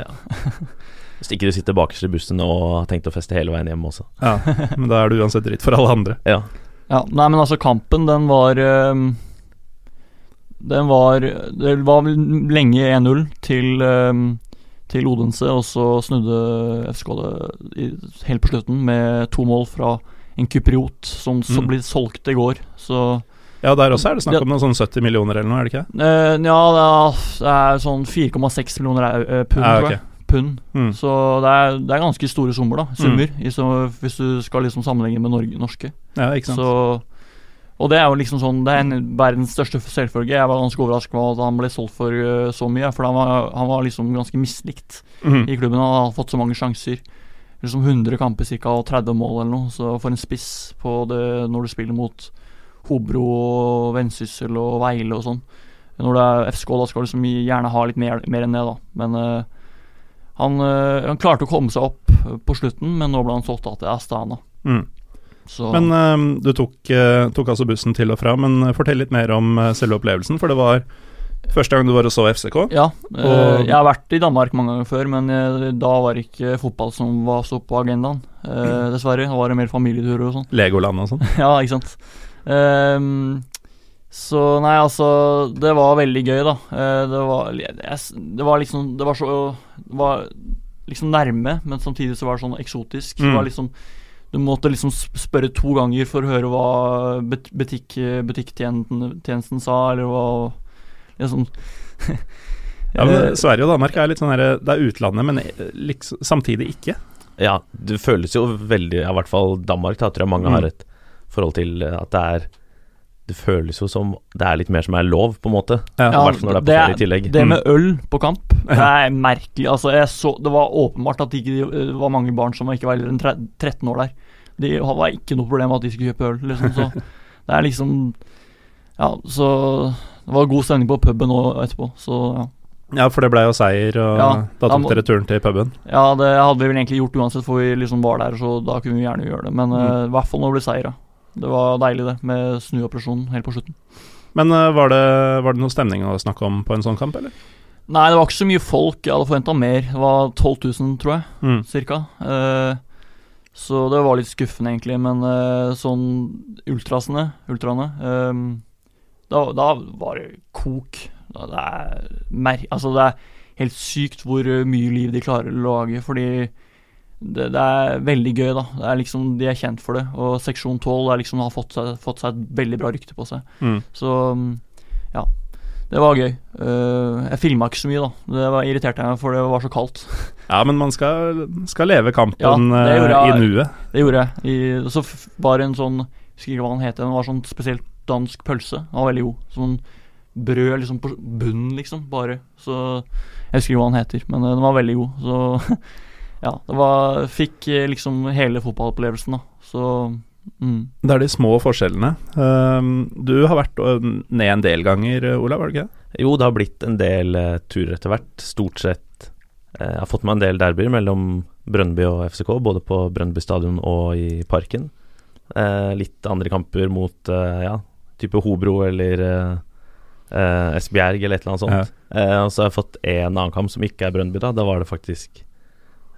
Hvis ikke du sitter bakerst i bussen og har tenkt å feste hele veien hjem også. Ja, Men da er det uansett dritt for alle andre. Ja. Ja, nei, men altså, kampen, den var ehm, Den var Det var lenge 1-0 til ehm, til Odense, og så snudde FSK det helt på slutten med to mål fra en kypriot som, som Mm. ble solgt i går. Så Ja, der også er det snakk om noen sånn 70 millioner eller noe, er det ikke? eh, Ja, det er, det er sånn 4,6 millioner uh, pund, Ja, tror jeg. Pund. Mm. Så det er, det er ganske store summer, da. Summer. I så, hvis du skal liksom sammenligne med Norge, norske. Ja, ikke sant. Så, og det er jo liksom sånn Det er en, verdens største selvfølge. Jeg var ganske overrasket over at han ble solgt for uh, så mye. For han var, han var liksom ganske mislikt mm. i klubben. Han har fått så mange sjanser. Liksom 100 kamper cirka og 30 mål eller noe. Så for en spiss på det når du spiller mot Hobro og Vensyssel og Veile og sånn. Når det er FSK, da skal du liksom gjerne ha litt mer, mer enn det, da. Men uh, han, uh, han klarte å komme seg opp på slutten, men nå ble han solgt til Astana. Mm. Så Men uh, du tok, tok altså bussen til og fra, men fortell litt mer om selve opplevelsen. For det var første gang du var og så FCK. Ja, jeg har vært i Danmark mange ganger før, men da var det ikke fotball som var så på agendaen. Dessverre. Da var det mer familieturer og sånn. Legoland og sånn. ja, ikke sant. Ehm, så nei, altså Det var veldig gøy, da. Eh, det var jeg, Det var liksom Det var så Det var liksom nærme, men samtidig så var det sånn eksotisk. Det Mm. var liksom Du måtte liksom spørre to ganger for å høre hva but- butikk, butikktjenesten sa, eller hva liksom Ja, men Eh, Sverige og Danmark er litt sånn her, Det er utlandet, men liksom, samtidig ikke. ja, det føles jo veldig ja, I hvert fall Danmark, da tror jeg mange Mm. har et forhold til eh, at det er Det føles jo som det er litt mer som er lov, på en måte. Ja. I hvert fall når det er på ferie i tillegg. Det Mm. med øl på kamp, det er merkelig. Altså, jeg så, det var åpenbart at det ikke var mange barn som ikke var eldre enn 13 år der. Det var ikke noe problem at de skulle kjøpe øl, liksom. Så det er liksom Ja, så Det var god stemning på puben òg etterpå, så ja. Ja, for det ble jo seier, og Ja, da tok dere turen til puben. Ja, det hadde vi vel egentlig gjort uansett, for vi liksom var der, så da kunne vi gjerne gjøre det. Men eh, i hvert fall når det ble seier, ja. Det var deilig, det, med snuoperasjonen helt på slutten. Men eh, var, det, var det noe stemning å snakke om på en sånn kamp, eller? Nei, det var ikke så mye folk. Jeg hadde forventa mer. Det var 12 000, tror jeg. Mm. cirka. Uh, så det var litt skuffende, egentlig. Men uh, sånn ultrasene, ultraene eh, da, da var det kok. Da, det, er mer, altså det er helt sykt hvor mye liv de klarer å lage, fordi det, det er veldig gøy, da. Det er liksom, de er kjent for det. Og seksjon 12 er liksom, har fått seg, fått seg et veldig bra rykte på seg. Mm. Så mm, ja. Det var gøy. Uh, jeg filma ikke så mye, da. Det var irriterte meg, for det var så kaldt. Ja, men man skal, skal leve kampen Ja, eh, i jeg. nuet. Det gjorde jeg. I, så var det en sånn husker ikke hva den het. Den var sånn spesielt dansk pølse. Den var veldig god. Sånn brød liksom på bunnen, liksom. Bare. Så Jeg husker ikke hva den heter, men eh, den var veldig god. Så ja. Det var Fikk eh, liksom hele fotballopplevelsen, da. Så mm. Det er de små forskjellene. Um, du har vært uh, ned en del ganger, uh, Olav, var det ikke det? Jo, det har blitt en del eh, turer etter hvert. Stort sett eh, Jeg har fått meg en del derbyer mellom Brønnby og FCK, både på Brønnby stadion og i Parken. Eh, litt andre kamper mot eh, ja, type Hobro eller eh, eh, Esbjerg eller et eller annet sånt. Ja. og så har jeg fått en annen kamp som ikke er Brønnby, da. Da var det faktisk eh,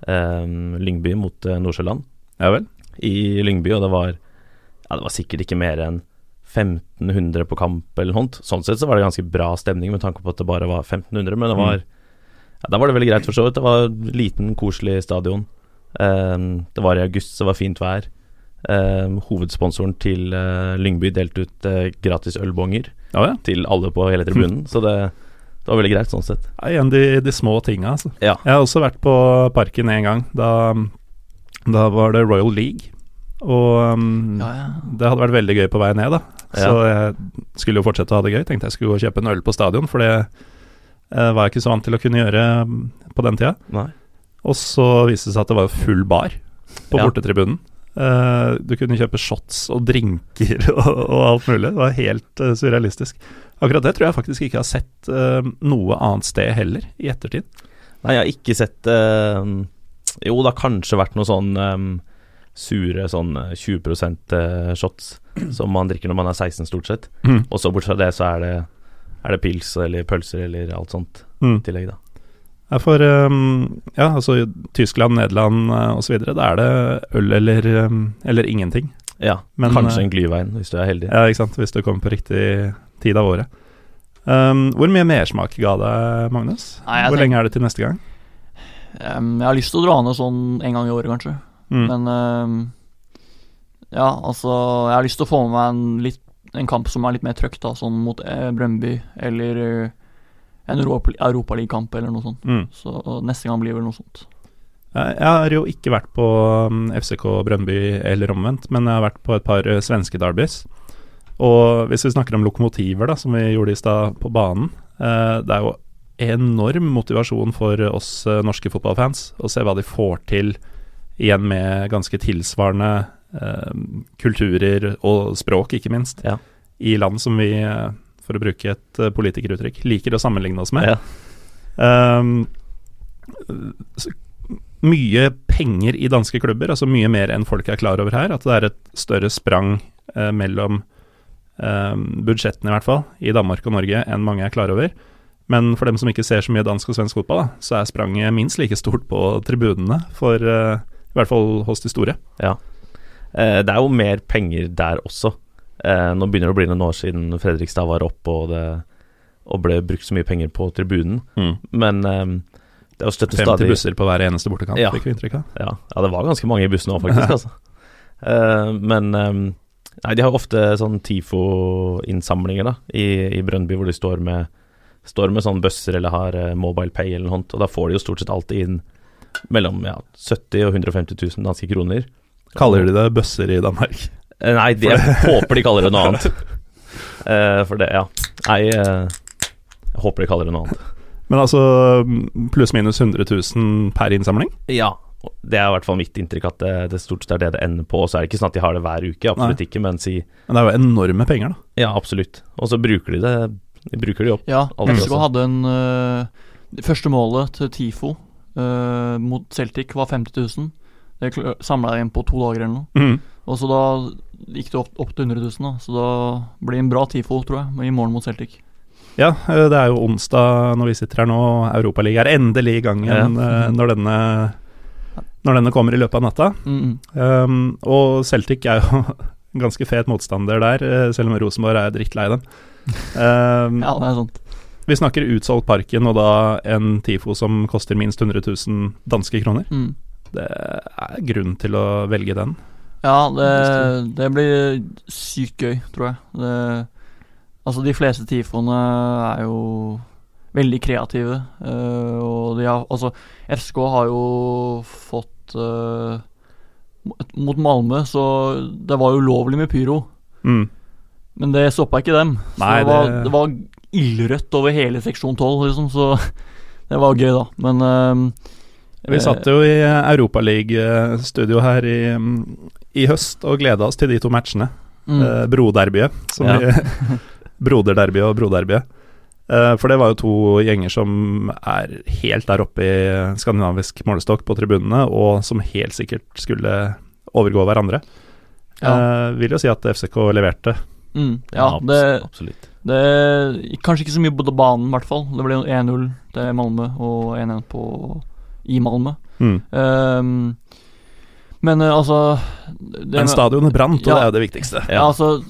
Lyngby mot eh, Nordsjøland Ja vel? i Lyngby, og det var Ja, det var sikkert ikke mer enn 1500 på kamp eller noe sånt. Sånn sett så var det ganske bra stemning med tanke på at det bare var 1500, men det var Ja, Da var det veldig greit, for så vidt. Det var liten, koselig stadion. Eh, det var i august, så det var fint vær. Eh, hovedsponsoren til eh, Lyngby delte ut eh, gratis ølbonger Ja, ja. til alle på hele tribunen, så det, det var veldig greit sånn sett. Ja, igjen de, de små tinga, altså. Ja. Jeg har også vært på Parken en gang. Da, da var det Royal League. Og um, Ja, ja. det hadde vært veldig gøy på vei ned, da. Så jeg skulle jo fortsette å ha det gøy. Tenkte jeg skulle gå og kjøpe en øl på stadion, for det uh, var jeg ikke så vant til å kunne gjøre mm, på den tida. Nei. Og så viste det seg at det var full bar på bortetribunen. Eh, du kunne kjøpe shots og drinker og, og alt mulig. Det var helt uh, surrealistisk. Akkurat det tror jeg faktisk ikke jeg har sett uh, noe annet sted heller, i ettertid. Nei, jeg har ikke sett Jo, det har kanskje vært noe sånn um, sure sånn eh, 20 eh, shots som man drikker når man er 16, stort sett. Mm. Og så bortsett fra det, så er det, er det pils eller pølser eller alt sånt Mm. i tillegg, da. Ja, for um, ja, altså Tyskland, Nederland uh, osv., da er det øl eller, um, eller ingenting. Ja, Men, kanskje eh, en glyvein, hvis du er heldig. Ja, ikke sant, hvis du kommer på riktig tid av året. Um, hvor mye mersmak ga det, Magnus? Nei, hvor lenge er det til neste gang? Jeg har lyst til å dra ned sånn en gang i året, kanskje. Mm. Men ja, altså Jeg har lyst til å få med meg en, litt, en kamp som er litt mer trøkk, da, sånn mot eh, Brøndby eller eh, en Europa- Europaligakamp eller noe sånt. Mm. Så neste gang blir vel noe sånt. Jeg har jo ikke vært på um, FCK Brøndby eller omvendt, men jeg har vært på et par uh, svenske derbys. Og hvis vi snakker om lokomotiver, da, som vi gjorde i stad på banen eh, Det er jo enorm motivasjon for oss eh, norske fotballfans å se hva de får til igjen med ganske tilsvarende eh, kulturer og språk, ikke minst, Ja. i land som vi, eh, for å bruke et eh, politikeruttrykk, liker å sammenligne oss med. Ja. Um, mye penger i danske klubber, altså mye mer enn folk er klar over her. At det er et større sprang eh, mellom eh, budsjettene, i hvert fall, i Danmark og Norge enn mange er klar over. Men for dem som ikke ser så mye dansk og svensk fotball, da, så er spranget minst like stort på tribunene, for eh, i hvert fall hos de store. Ja. Eh, det er jo mer penger der også. Eh, nå begynner det å bli noen år siden Fredrikstad var oppe og det og ble brukt så mye penger på tribunen. Men eh, det jo støtte 50 stadig busser på hver eneste bortekamp, Ja. fikk vi inntrykk av. Ja, ja, det var ganske mange i bussen òg, faktisk. altså. Eh, men eh, Nei, de har ofte sånn TIFO-innsamlinger da i, i Brøndby, hvor de står med Står med sånne bøsser eller har eh, Mobile Pay eller noe sånt, og da får de jo stort sett alltid inn mellom ja, 70 og 150 000 danske kroner. Kaller de det bøsser i Danmark? Eh, Nei, de, jeg håper de kaller det noe annet. Uh, for det, ja. Nei, uh, jeg håper de kaller det noe annet. Men altså pluss-minus 100 000 per innsamling? Ja, det er i hvert fall mitt inntrykk at det, det stort sett er det det ender på. Og så er det ikke sånn at de har det hver uke, absolutt Nei. ikke, men si Men det er jo enorme penger, da. ja, absolutt. Og så bruker de det De bruker de opp. Ja, også. hadde en uh, Det første målet til TIFO uh, mot Celtic var 50 000. Det samla jeg inn på to dager eller noe. Og så da gikk det opp, opp til 100 000, da. Så da blir det en bra TIFO, tror jeg, i morgen mot Celtic. Ja, eh, det er jo onsdag når vi sitter her nå. Europaligaen er endelig i gang igjen ja. når, denne, når denne kommer i løpet av natta. Mm. Um, og Celtic er jo en ganske fet motstander der, eh, selv om Rosenborg er drittlei dem. Um, Ja, det er sant. Vi snakker utsolgt Parken, og da en TIFO som koster minst 100 000 danske kroner. Mm. Det er grunn til å velge den. Ja, det, det blir sykt gøy, tror jeg. Det, altså, de fleste TIFOene er jo veldig kreative. Uh, og de har Altså, FSK har jo fått uh, mot- Malmö, så det var ulovlig med pyro. Mm. Men det stoppa ikke dem. Så Nei, det, var, det- var ildrødt over hele seksjon 12, liksom, så det var gøy, da. Men ehm, Vi satt jo i Europaliga-studio her i, i høst og gleda oss til de to matchene. mm, Eh, Broderbyet, Ja. Broderderbyet og Broderbyet. Eh, for det var jo to gjenger som er helt der oppe i skandinavisk målestokk på tribunene, og som helt sikkert skulle overgå hverandre. Ja. Eh, vil jo si at FCK leverte. mm, ja, det, absolutt. det Kanskje ikke så mye på banen, i hvert fall. Det ble 1-0 til Malmö og 1-1 på i Malmö. Mm. Um, men eh, altså det Men stadionet brant, og Ja. det er det viktigste. Ja, altså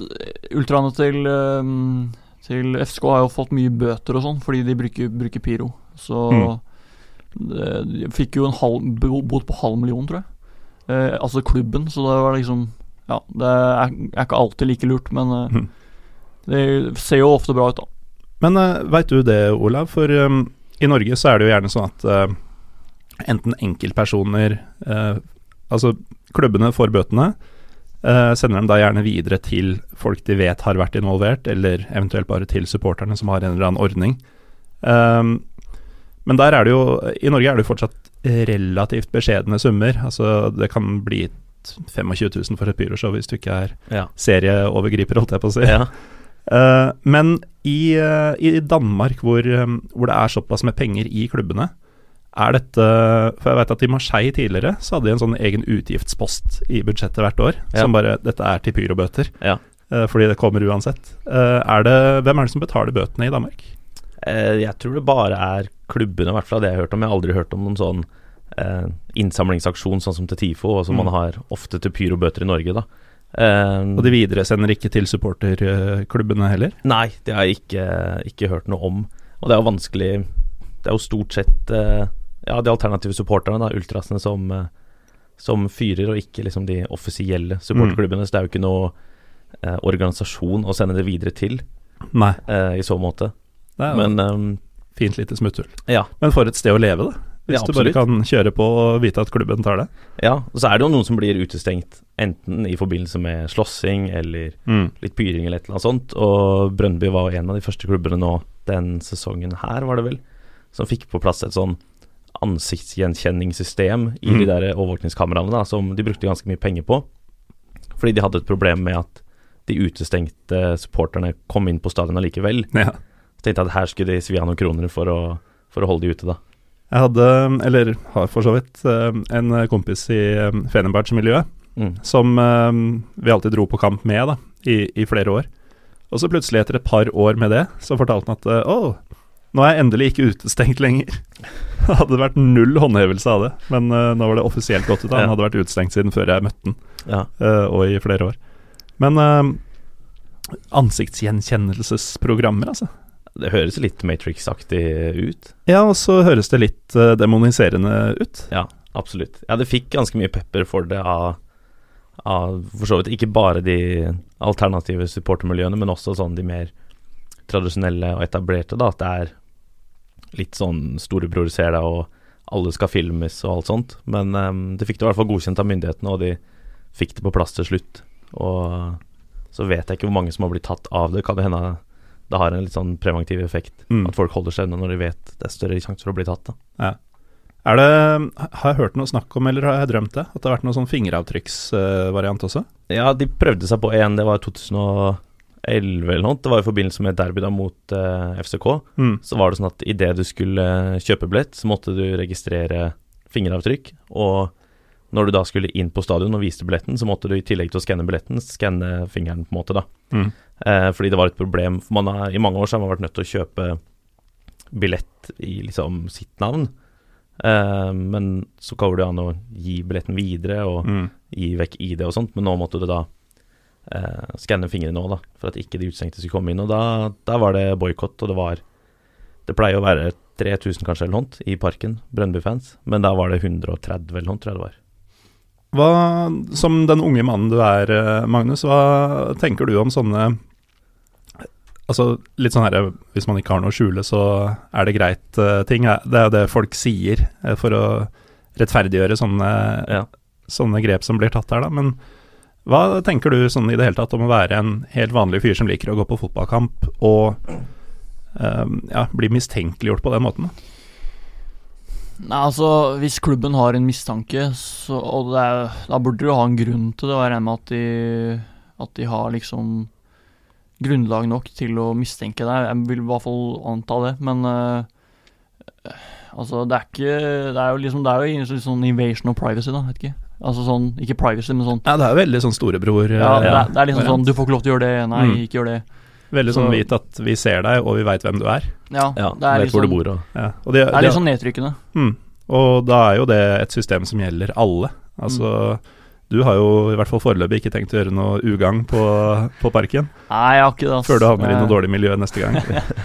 Ultraene til um, Til FSK har jo fått mye bøter og sånn fordi de bruker, bruker pyro. Så Mm. det- De fikk jo en halv, bo- bot på halv million, tror jeg. Eh, altså klubben, så det var liksom Ja, det er, er ikke alltid like lurt, men eh, Mhm. det ser jo ofte bra ut, da. Men uh, veit du det, Olav? For um, i Norge så er det jo gjerne sånn at uh, enten enkeltpersoner eh, Altså klubbene får bøtene, Eh, sender dem da gjerne videre til folk de vet har vært involvert, eller eventuelt bare til supporterne som har en eller annen ordning. Um, men der er det jo I Norge er det jo fortsatt relativt beskjedne summer. Altså det kan bli 25 000 for et pyroshow hvis du ikke er Ja. serieovergriper, holdt jeg på å si. ja. Uh, men i, uh, i Danmark, hvor, um, hvor det er såpass med penger i klubbene, er dette For jeg vet at i Marseille tidligere så hadde de en sånn egen utgiftspost i budsjettet hvert år, Ja. som bare Dette er til pyrobøter, Ja. eh, fordi det kommer uansett. Eh, er det, hvem er det som betaler bøtene i Danmark? Eh, jeg tror det bare er klubbene, i hvert fall av det jeg har hørt om. Jeg har aldri hørt om noen sånn innsamlingsaksjon sånn som til TIFO, og som Mm. man har ofte til pyrobøter i Norge, da. Um, Og de videresender ikke til supporterklubbene heller? Nei, det har jeg ikke, ikke hørt noe om. Og det er jo vanskelig Det er jo stort sett eh, ja, de alternative supporterne, da, ultrasene, som, eh, som fyrer, og ikke liksom de offisielle supporterklubbene. Så det er jo ikke noe eh, organisasjon å sende det videre til, Nei. eh, i så måte. Det er Men um, fint lite smutthull. ja. Men for et sted å leve, da. Hvis Ja, du bare kan kjøre på og vite at klubben tar det. Ja, og så er det jo noen som blir utestengt, enten i forbindelse med slåssing eller litt pyring eller et eller annet sånt. Og Brøndby var jo en av de første klubbene nå den sesongen her, var det vel, som fikk på plass et sånn ansiktsgjenkjenningssystem i Mm. de der overvåkningskameraene, da, som de brukte ganske mye penger på. Fordi de hadde et problem med at de utestengte supporterne kom inn på stadion allikevel. Ja. Så tenkte jeg at her skulle de svi av noen kroner for å, for å holde de ute, da. Jeg hadde, eller har for så vidt, eh, en kompis i eh, Fenerbahçe-miljøet Mm. som eh, vi alltid dro på kamp med da, i, i flere år. Og så plutselig, etter et par år med det, så fortalte han at å, nå er jeg endelig ikke utestengt lenger. Det hadde vært null håndhevelse av det, men uh, nå var det offisielt gått ut. Han Ja. hadde vært utestengt siden før jeg møtte han, Ja. uh, og i flere år. Men uh, ansiktsgjenkjennelsesprogrammer, altså. Det høres litt Matrix-aktig ut. Ja, og så høres det litt demoniserende ut. Ja, absolutt. Ja, det fikk ganske mye pepper for det av, av for så vidt ikke bare de alternative supportermiljøene, men også sånn de mer tradisjonelle og etablerte, da. At det er litt sånn storebror ser deg, og alle skal filmes og alt sånt. Men um, det fikk det i hvert fall godkjent av myndighetene, og de fikk det på plass til slutt. Og så vet jeg ikke hvor mange som har blitt tatt av det. Kan det hende det har en litt sånn preventiv effekt. Mm. At folk holder seg unna når de vet det er større sjanse for å bli tatt. Er det, har jeg hørt noe snakk om, eller har jeg drømt det? At det har vært noen sånn fingeravtrykksvariant også? Ja, de prøvde seg på en, det var i 2011 eller noe. Det var i forbindelse med derby da mot uh, FCK. Mm. Så var det sånn at idet du skulle kjøpe billett, så måtte du registrere fingeravtrykk. Og når du da skulle inn på stadion og viste billetten, så måtte du i tillegg til å skanne billetten, skanne fingeren, på en måte, da. Mm. Uh, fordi det var et problem. For man har, I mange år så har man vært nødt til å kjøpe billett i liksom sitt navn. Uh, men så går det an å gi billetten videre og Mm. gi vekk ID og sånt, men nå måtte du da eh, skanne fingrene òg, da, for at ikke de utestengte skulle komme inn. Og da, da var det boikott, og det var Det pleier å være 3000 kanskje eller noe i parken, Brønnby-fans, men da var det 130 eller noe, tror jeg det var. Hva, som den unge mannen du er, eh, Magnus, hva tenker du om sånne Altså litt sånn her Hvis man ikke har noe å skjule, så er det greit uh, ting. Det er jo det folk sier eh, for å rettferdiggjøre sånne, Ja. sånne grep som blir tatt her, da. Men hva tenker du sånn i det hele tatt om å være en helt vanlig fyr som liker å gå på fotballkamp, og um, ja, bli mistenkeliggjort på den måten? Nei, altså, hvis klubben har en mistanke, så, og er, da burde du ha en grunn til det. Og jeg regner med at de, at de har liksom grunnlag nok til å mistenke deg. Jeg vil i hvert fall anta det, men uh, Altså, det er ikke Det er jo liksom Det er jo sånn invasion of privacy, da. Vet ikke. Altså sånn Ikke privacy, men sånn Ja, det er veldig sånn storebror. Ja, det, eh, er, det er liksom sånn Du får ikke lov til å gjøre det. Nei, Mm. ikke gjør det. Veldig sånn vit at vi ser deg, og vi veit hvem du er. Ja, Ja, det er vet du sånn- bor og Ja, og, det, Det er litt sånn nedtrykkende. mm, og da er jo det et system som gjelder alle. Altså, du har jo i hvert fall foreløpig ikke tenkt å gjøre noe ugagn på, på parken, Nei, jeg har ikke det. ass. før du havner i noe dårlig miljø neste gang.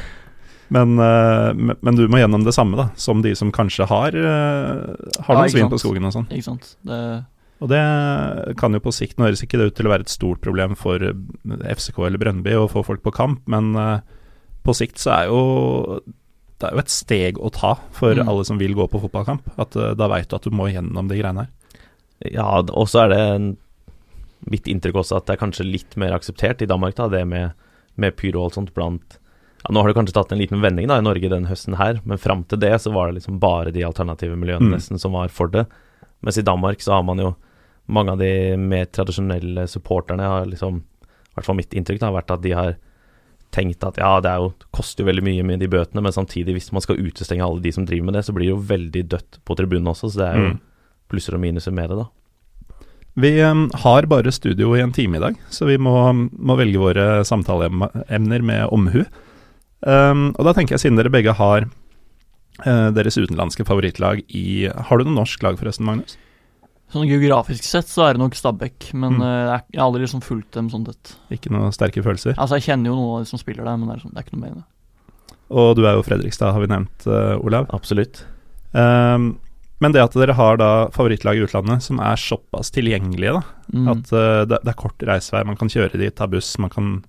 Men, eh, men- men du må gjennom det samme, da, som de som kanskje har, eh, har noen svin på skogen og sånn. Ikke sant. Det, Og det kan jo på sikt, nå høres ikke det ut til å være et stort problem for FCK eller Brønnby å få folk på kamp, men eh, på sikt så er jo det er jo et steg å ta for Mm. alle som vil gå på fotballkamp. At Da veit du at du må gjennom de greiene her. Ja, og så er det mitt inntrykk også at det er kanskje litt mer akseptert i Danmark, da, det med, med pyro og alt sånt blant ja, Nå har det kanskje tatt en liten vending da i Norge den høsten her, men fram til det så var det liksom bare de alternative miljøene Mm. nesten som var for det. Mens i Danmark så har man jo mange av de mer tradisjonelle supporterne har liksom I hvert fall mitt inntrykk da, har vært at de har tenkt at ja, det jo, det koster jo veldig mye med de bøtene, men samtidig, hvis man skal utestenge alle de som driver med det, så blir det jo veldig dødt på tribunen også, så det er jo Mm. plusser og minuser med det, da. Vi har bare studio i en time i dag, så vi må, må velge våre samtaleemner med omhu. Um, og da tenker jeg, siden dere begge har uh, deres utenlandske favorittlag i Har du noe norsk lag forresten, Magnus? sånn geografisk sett så er det nok Stabæk, men Mm. eh, jeg, har aldri liksom fulgt dem sånn tett. Ikke noen sterke følelser? Altså, jeg kjenner jo noen av de som spiller der, men det er, sånn, det er ikke noe mer det. Og du er jo Fredrikstad, har vi nevnt, uh, Olav. Absolutt. Um, men det at dere har da favorittlag i utlandet som er såpass tilgjengelige, da, Mm. at uh, det, det er kort reisevei, man kan kjøre dit, ta buss, man kan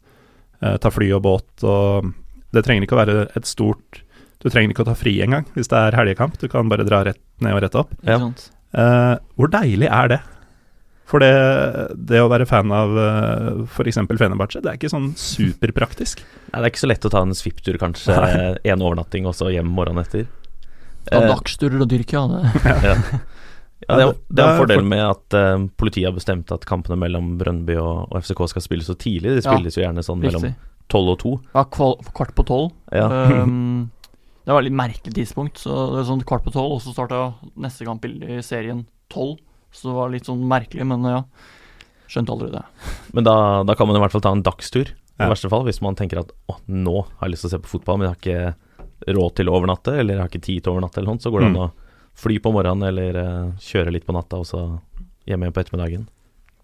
ta fly og båt, og det trenger ikke å være et stort Du trenger ikke å ta fri engang hvis det er helgekamp, du kan bare dra rett ned og rett opp. Ja. Eh, hvor deilig er det? For det, det å være fan av uh, f.eks. Fenerbahçe, det er ikke sånn superpraktisk. Nei, det er ikke så lett å ta en svipptur, kanskje. Nei. En overnatting og så hjem morgenen etter. Ta Eh, dagsturer og Tyrkia, det ja. Ja, det, er, det- er en fordel med at uh, politiet har bestemt at kampene mellom Brøndby og, og FCK skal spilles så tidlig. De Ja, spilles jo gjerne sånn mellom riktig. Tolv og to. Ja, kvart på tolv. Ja. Um, det var et litt merkelig tidspunkt. Så det var sånn kvart på tolv, og så starta neste kamp i serien tolv. Så det var litt sånn merkelig, men ja. Skjønte aldri det. Men da, da kan man i hvert fall ta en dagstur, i Ja. verste fall. Hvis man tenker at å, nå har jeg lyst til å se på fotball, men jeg har ikke råd til å overnatte, eller jeg har ikke tid til å overnatte, eller noe, så går det Mm. an å fly på morgenen eller uh, kjøre litt på natta, og så hjem igjen på ettermiddagen.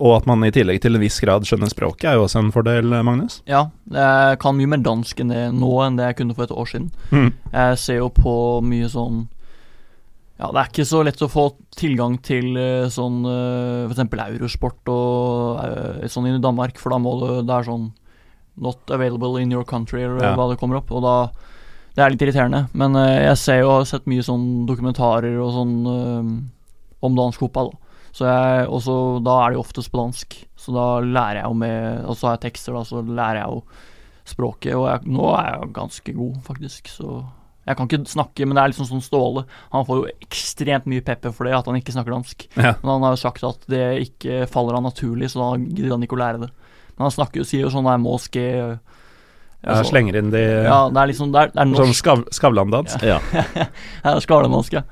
Og at man i tillegg til en viss grad skjønner språket, er jo også en fordel, Magnus. Ja, jeg kan mye mer dansk enn det nå enn det jeg kunne for et år siden. Mm. Jeg ser jo på mye sånn Ja, det er ikke så lett å få tilgang til eh, sånn uh, f.eks. eurosport og eh, sånn i Danmark, for da må du Det er sånn Not available in your country, eller Ja. hva det kommer opp. Og da Det er litt irriterende. Men eh, jeg ser jo har sett mye sånn dokumentarer og sånn eh, om dansk fotball. da. Så jeg, og så da er det jo oftest på dansk. Så da lærer jeg jo med Og så har jeg tekster, da, så lærer jeg jo språket. Og jeg, nå er jeg ganske god, faktisk. Så jeg kan ikke snakke, men det er liksom sånn Ståle. Han får jo ekstremt mye pepper for det, at han ikke snakker dansk. Ja. Men han har jo sagt at det ikke faller han naturlig, så da gidder han ikke å lære det. Men han snakker jo, sier jo sånn der måske Jeg altså, slenger inn de Ja, det er liksom Det er, det er Sånn norsk. skav, Skavlan-dans. Ja. ja. Skavlan-dansk, skalemåske.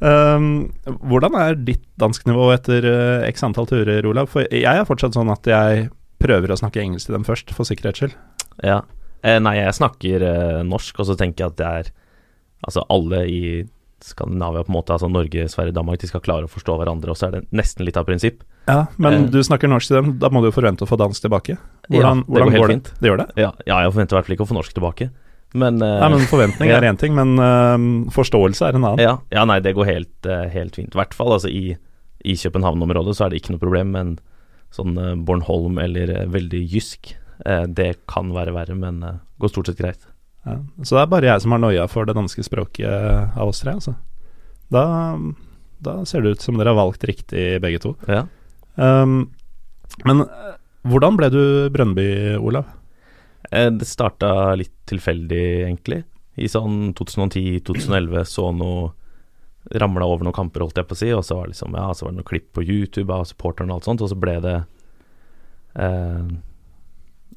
Um, hvordan er ditt dansknivå etter uh, x antall turer, Olav? For jeg er fortsatt sånn at jeg prøver å snakke engelsk til dem først, for sikkerhets skyld. Ja. Eh, nei, jeg snakker eh, norsk, og så tenker jeg at det er Altså, alle i Skandinavia, på en måte, altså Norge, Sverige, Danmark, de skal klare å forstå hverandre, og så er det nesten litt av prinsipp. Ja, Men Eh. du snakker norsk til dem, da må du jo forvente å få dansk tilbake. Ja, Hvordan, det hvordan går helt går det? fint. Det gjør det? Ja, ja jeg forventer i hvert fall ikke å få norsk tilbake, men uh, Nei, men Forventning er én ting, men uh, forståelse er en annen. ja, ja, nei, det går helt, uh, helt fint. I hvert fall altså, i, i København-området så er det ikke noe problem, men sånn Bornholm eller veldig jysk, det kan være verre, men går stort sett greit. Ja. Så det er bare jeg som har noia for det danske språket av oss tre, altså. Da, da ser det ut som dere har valgt riktig, begge to. Ja. Um, men hvordan ble du Brønnby, Olav? Eh, Det starta litt tilfeldig, egentlig. I sånn 2010-2011 så noe Ramla over noen kamper, holdt jeg på å si, og så var det liksom, ja, så var det noen klipp på YouTube av supporterne og alt sånt, og så ble det eh,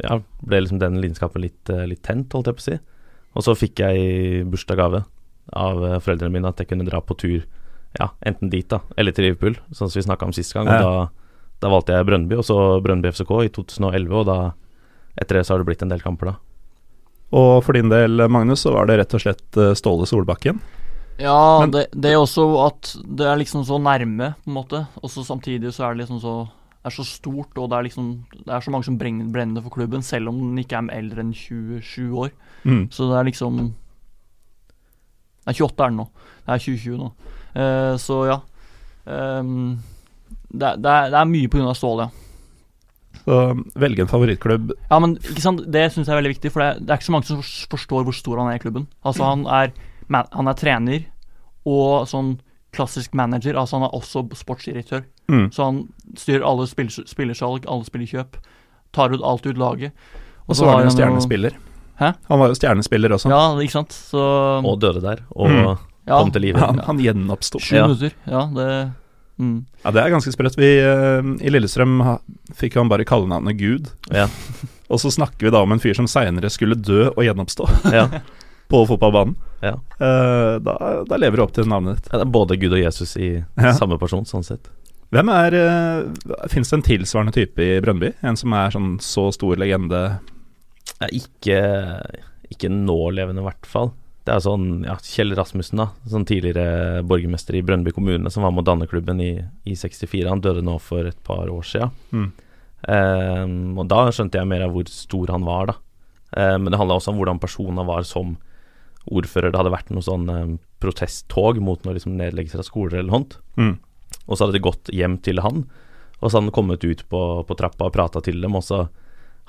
Ja, ble liksom den lidenskapen litt, eh, litt tent, holdt jeg på å si. Og så fikk jeg bursdagsgave av eh, foreldrene mine at jeg kunne dra på tur, ja, enten dit, da, eller til Liverpool, sånn som vi snakka om sist gang. Og Ja. da, da valgte jeg Brøndby, og så Brøndby FCK i 2011, og da etter det så har det blitt en del kamper, da. Og for din del, Magnus, så var det rett og slett eh, Ståle Solbakken. Ja, Men- det, det er også at det er liksom så nærme, på en måte. Og så samtidig så er det liksom så det er så stort, og det er liksom Det er så mange som brenner, for klubben, selv om den ikke er eldre enn 27 år. Mm. Så det er liksom Nei, 28 er den nå. Det er 2020 nå. Uh, så ja. Um, det, er- det, er, det er mye av Ståle, ja. Så velge en favorittklubb. Ja, men ikke sant, det syns jeg er veldig viktig, for det, det er ikke så mange som forstår hvor stor han er i klubben. Altså, han er, man, han er trener og sånn klassisk manager. Altså, han er også sportsdirektør. Mm. Så han styrer alle spill, spillersalg, alle spillerkjøp. Tar ut alt ut laget. Og så var han jo stjernespiller. Hæ? Han var jo stjernespiller også. Ja, ikke sant. Så Og døde der, og Mm. ja, kom til live. Han, han gjenoppsto. Sju Ja. minutter. Ja, det mm. Ja, det er ganske sprøtt. Vi uh, i Lillestrøm ha, fikk han bare kallenavnet Gud. Ja. Og så snakker vi da om en fyr som seinere skulle dø og gjenoppstå Ja. på fotballbanen. Ja. Uh, da, da lever du opp til navnet ditt. Ja, det er både Gud og Jesus i Ja. samme person, sånn sett. Hvem er uh, Fins det en tilsvarende type i Brønnby? En som er sånn så stor legende? Ja, ikke, ikke nålevende, i hvert fall. Det er sånn ja, Kjell Rasmussen, da. Sånn tidligere borgermester i Brønnby kommune, som var med å danne klubben i, i 64. Han døde nå for et par år siden. Mm. Um, og da skjønte jeg mer av hvor stor han var, da. Um, men det handla også om hvordan personen var som ordfører. Det hadde vært noe sånn um, protesttog mot noe liksom nedleggelser av skoler eller hånd. Mm. Og så hadde de gått hjem til han, og så hadde han kommet ut på, på trappa og prata til dem, og så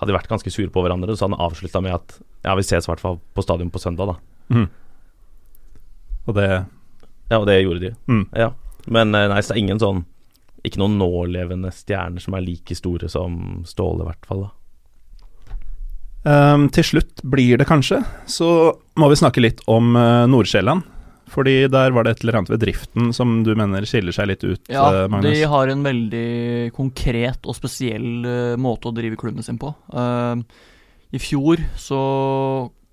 hadde de vært ganske sure på hverandre, og så hadde han avslutta med at ja, vi ses i hvert fall på stadion på søndag, da. Mm. Og det Ja, og det gjorde de. mm. Ja. Men eh, nei, så er ingen sånn Ikke noen nålevende stjerner som er like store som Ståle, i hvert fall. da Um, Til slutt blir det kanskje, så må vi snakke litt om uh, Nordsjælland. Fordi der var det et eller annet ved driften som du mener skiller seg litt ut, Ja, uh, Magnus? de har en veldig konkret og spesiell uh, måte å drive klubben sin på. Eh, I fjor så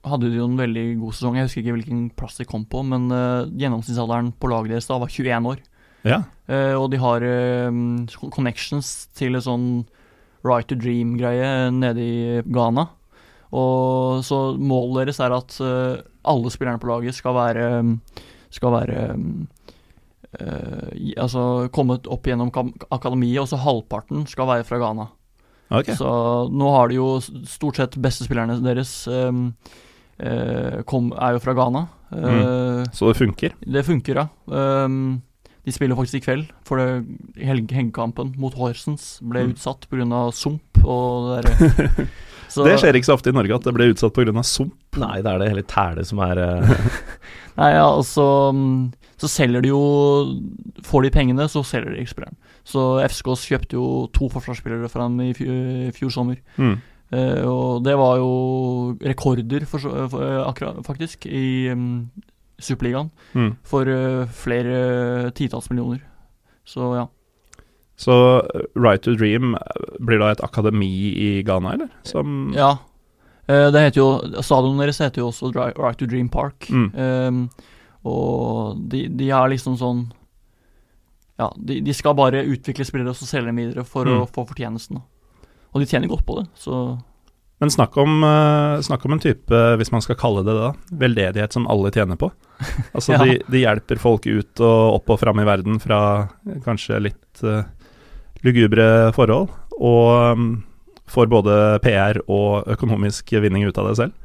hadde de jo en veldig god sesong. Jeg husker ikke hvilken plass de kom på, men uh, gjennomsnittsalderen på laget deres da var 21 år. Ja. Uh, og de har uh, connections til en sånn Right to Dream-greie nede i Ghana. Og så målet deres er at alle spillerne på laget skal være Skal være Altså kommet opp gjennom akademiet, og så halvparten skal være fra Ghana. Okay. Så nå har de jo stort sett beste spillerne deres eh, kom, er jo fra Ghana. Eh, Så det funker? det funker, ja. Um, de spiller faktisk i kveld, for det helg hengekampen mot Horsens ble Mm. utsatt pga. sump og det derre. Så- Det skjer ikke så ofte i Norge at det ble utsatt pga. sump. Nei, det er det hele tæle som er eh, Nei, ja, altså mm, Så selger de jo Får de pengene, så selger de spilleren. Så FSKs kjøpte jo to forsvarsspillere fra ham i fjor, fjor sommer. Mm. Eh, og det var jo rekorder, for, for, eh, akkurat, faktisk, i um, Superligaen. Mm. For eh, flere titalls millioner. Så ja. Så Right to Dream blir da et akademi i Ghana, eller? Som Ja. Det heter jo Stadionet deres heter jo også Right to Dream Park. Mm. Um, og de, de er liksom sånn Ja, de, de skal bare utvikle spillere og så selge dem videre for å Mm. få fortjenesten. Og de tjener godt på det, så Men snakk om, uh, snakk om en type, hvis man skal kalle det det, da, veldedighet som alle tjener på. Altså Ja. de, de hjelper folk ut og opp og fram i verden fra eh, kanskje litt uh, lugubre forhold, og um, får både PR og økonomisk vinning ut av det selv.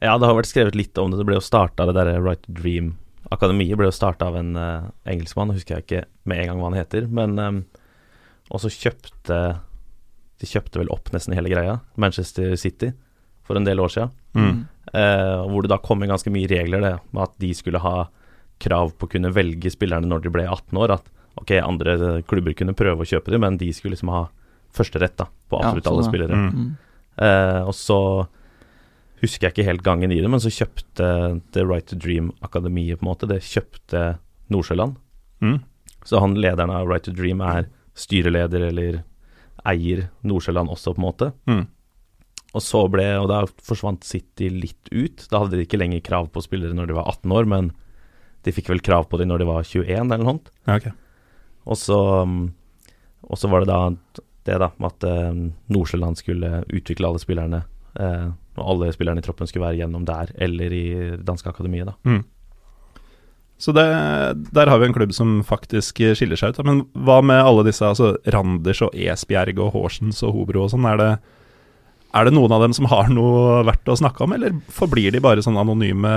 Ja, det har vært skrevet litt om det. Det ble jo starta, det derre Right to Dream-akademiet ble jo starta av en uh, engelskmann, husker jeg ikke med en gang hva han heter, men um, også kjøpte De kjøpte vel opp nesten hele greia, Manchester City, for en del år siden. Mm. Eh, hvor det da kom inn ganske mye regler, det, med at de skulle ha krav på å kunne velge spillerne når de ble 18 år. At ok, andre klubber kunne prøve å kjøpe dem, men de skulle liksom ha førsterett da, på absolutt ja, alle spillere. Mm. mm. Eh, og så husker jeg ikke helt gangen i det, men så kjøpte The Right to Dream-akademiet, på en måte, det kjøpte Nordsjøland. Mm. Så han lederen av Right to Dream er styreleder eller eier Nordsjøland også, på en måte. Mm. Og så ble, og da forsvant City litt ut. Da hadde de ikke lenger krav på spillere når de var 18 år, men de fikk vel krav på dem når de var 21 eller noe sånt. Ja, okay. Og så, um, og så var det da det da, med at um, Nordsjøland skulle utvikle alle spillerne, eh, og alle spillerne i troppen skulle være gjennom der eller i danske akademiet, da. Mm. Så det, der har vi en klubb som faktisk skiller seg ut. Men hva med alle disse, altså Randers og Esbjerg og Horsens og Hobro og sånn? Er det, er det noen av dem som har noe verdt å snakke om, eller forblir de bare sånne anonyme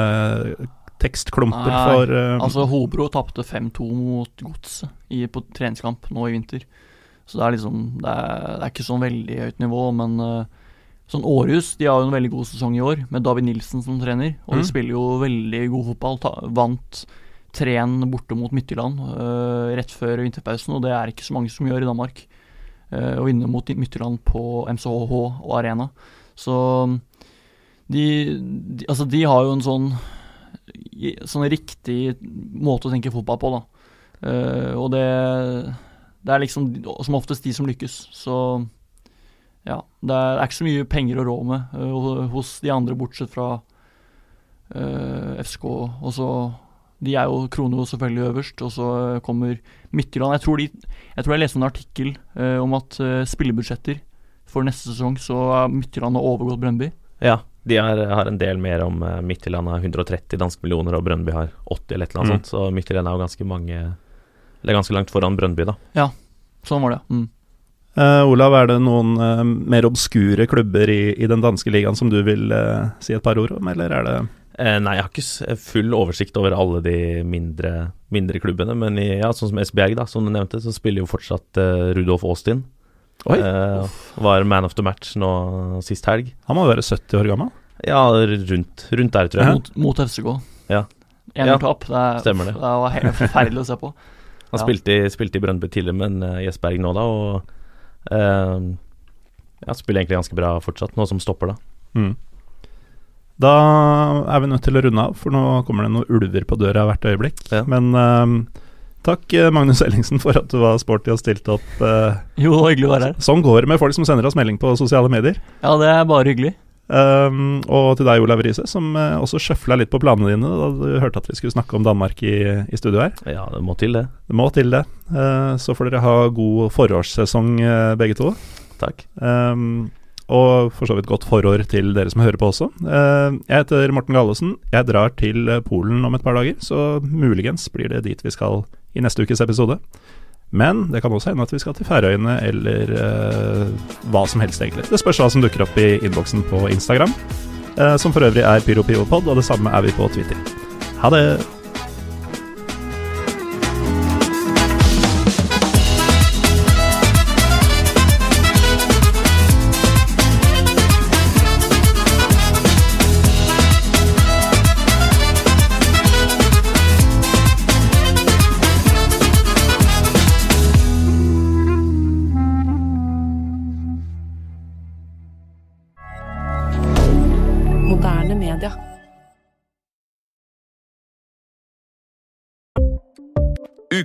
tekstklumper Nei, for uh, Altså, Hobro tapte 5-2 mot Godset på treningskamp nå i vinter. Så det er liksom Det er, det er ikke sånn veldig høyt nivå, men uh, sånn Århus de har jo en veldig god sesong i år, med David Nilsen som trener. Og Mm. de spiller jo veldig god fotball. Ta, vant 3-1 borte mot Midtjylland eh, rett før vinterpausen, og det er ikke så mange som gjør i Danmark. eh, å vinne mot Midtjylland på MCHH og Arena. Så de, de Altså, de har jo en sånn sånn riktig måte å tenke fotball på, da. Uh, og det, det er liksom som oftest de som lykkes. Så ja. Det er ikke så mye penger å rå med uh, hos de andre, bortsett fra uh, FSK. Og så De er jo Krono selvfølgelig øverst, og så eh, kommer Midtjylland. Jeg tror, de, jeg tror jeg leste en artikkel eh, om at uh, spillebudsjetter for neste sesong så er Midtjylland har overgått Brøndby. Ja, de har, har en del mer om uh, Midtjylland har 130 danske millioner, og Brøndby har 80 eller et eller annet Mm. sånt. Så Midtjylland er jo ganske mange Eller ganske langt foran Brøndby, da. Sånn var det. Mm. Uh, Olav, er det noen uh, mer obskure klubber i, i den danske ligaen som du vil uh, si et par ord om, eller er det Eh, nei, jeg har ikke full oversikt over alle de mindre, mindre klubbene, men i, ja, sånn som Esbjerg, da, som du nevnte, så spiller jo fortsatt uh, Rudolf Austin. Oi. Uh, var man of the match nå sist helg. Han må være 70 år gammel? Ja, rundt, rundt der, tror jeg. Mot, mot FCK. Ja. Enertap. Det, er- Stemmer det. det var helt forferdelig å se på. Han Ja. spilte, i, spilte i Brøndby tidligere, men uh, i Esberg nå, da, og uh, ja, spiller egentlig ganske bra fortsatt, nå som stopper, da. Mm. Da er vi nødt til å runde av, for nå kommer det noen ulver på døra hvert øyeblikk. Ja. Men eh, takk, eh, Magnus Ellingsen, for at du var sporty og stilte opp. Uh, Jo, hyggelig å være her. sånn går det med folk som sender oss melding på sosiale medier. Ja, det er bare hyggelig. Um, og til deg, Olav Riise, som uh, også sjøfla litt på planene dine da du hørte at vi skulle snakke om Danmark i, i studio her. Ja, det må til, det. Det må til, det. Uh, så får dere ha god forårssesong, begge to. Takk. Um, og for så vidt godt forår til dere som hører på også. Eh, jeg heter Morten Gallesen. Jeg drar til Polen om et par dager, så muligens blir det dit vi skal i neste ukes episode. Men det kan også hende at vi skal til Færøyene eller eh, hva som helst, egentlig. Det spørs hva som dukker opp i innboksen på Instagram, eh, som for øvrig er PyroPivopod, og det samme er vi på Twitter. Ha det!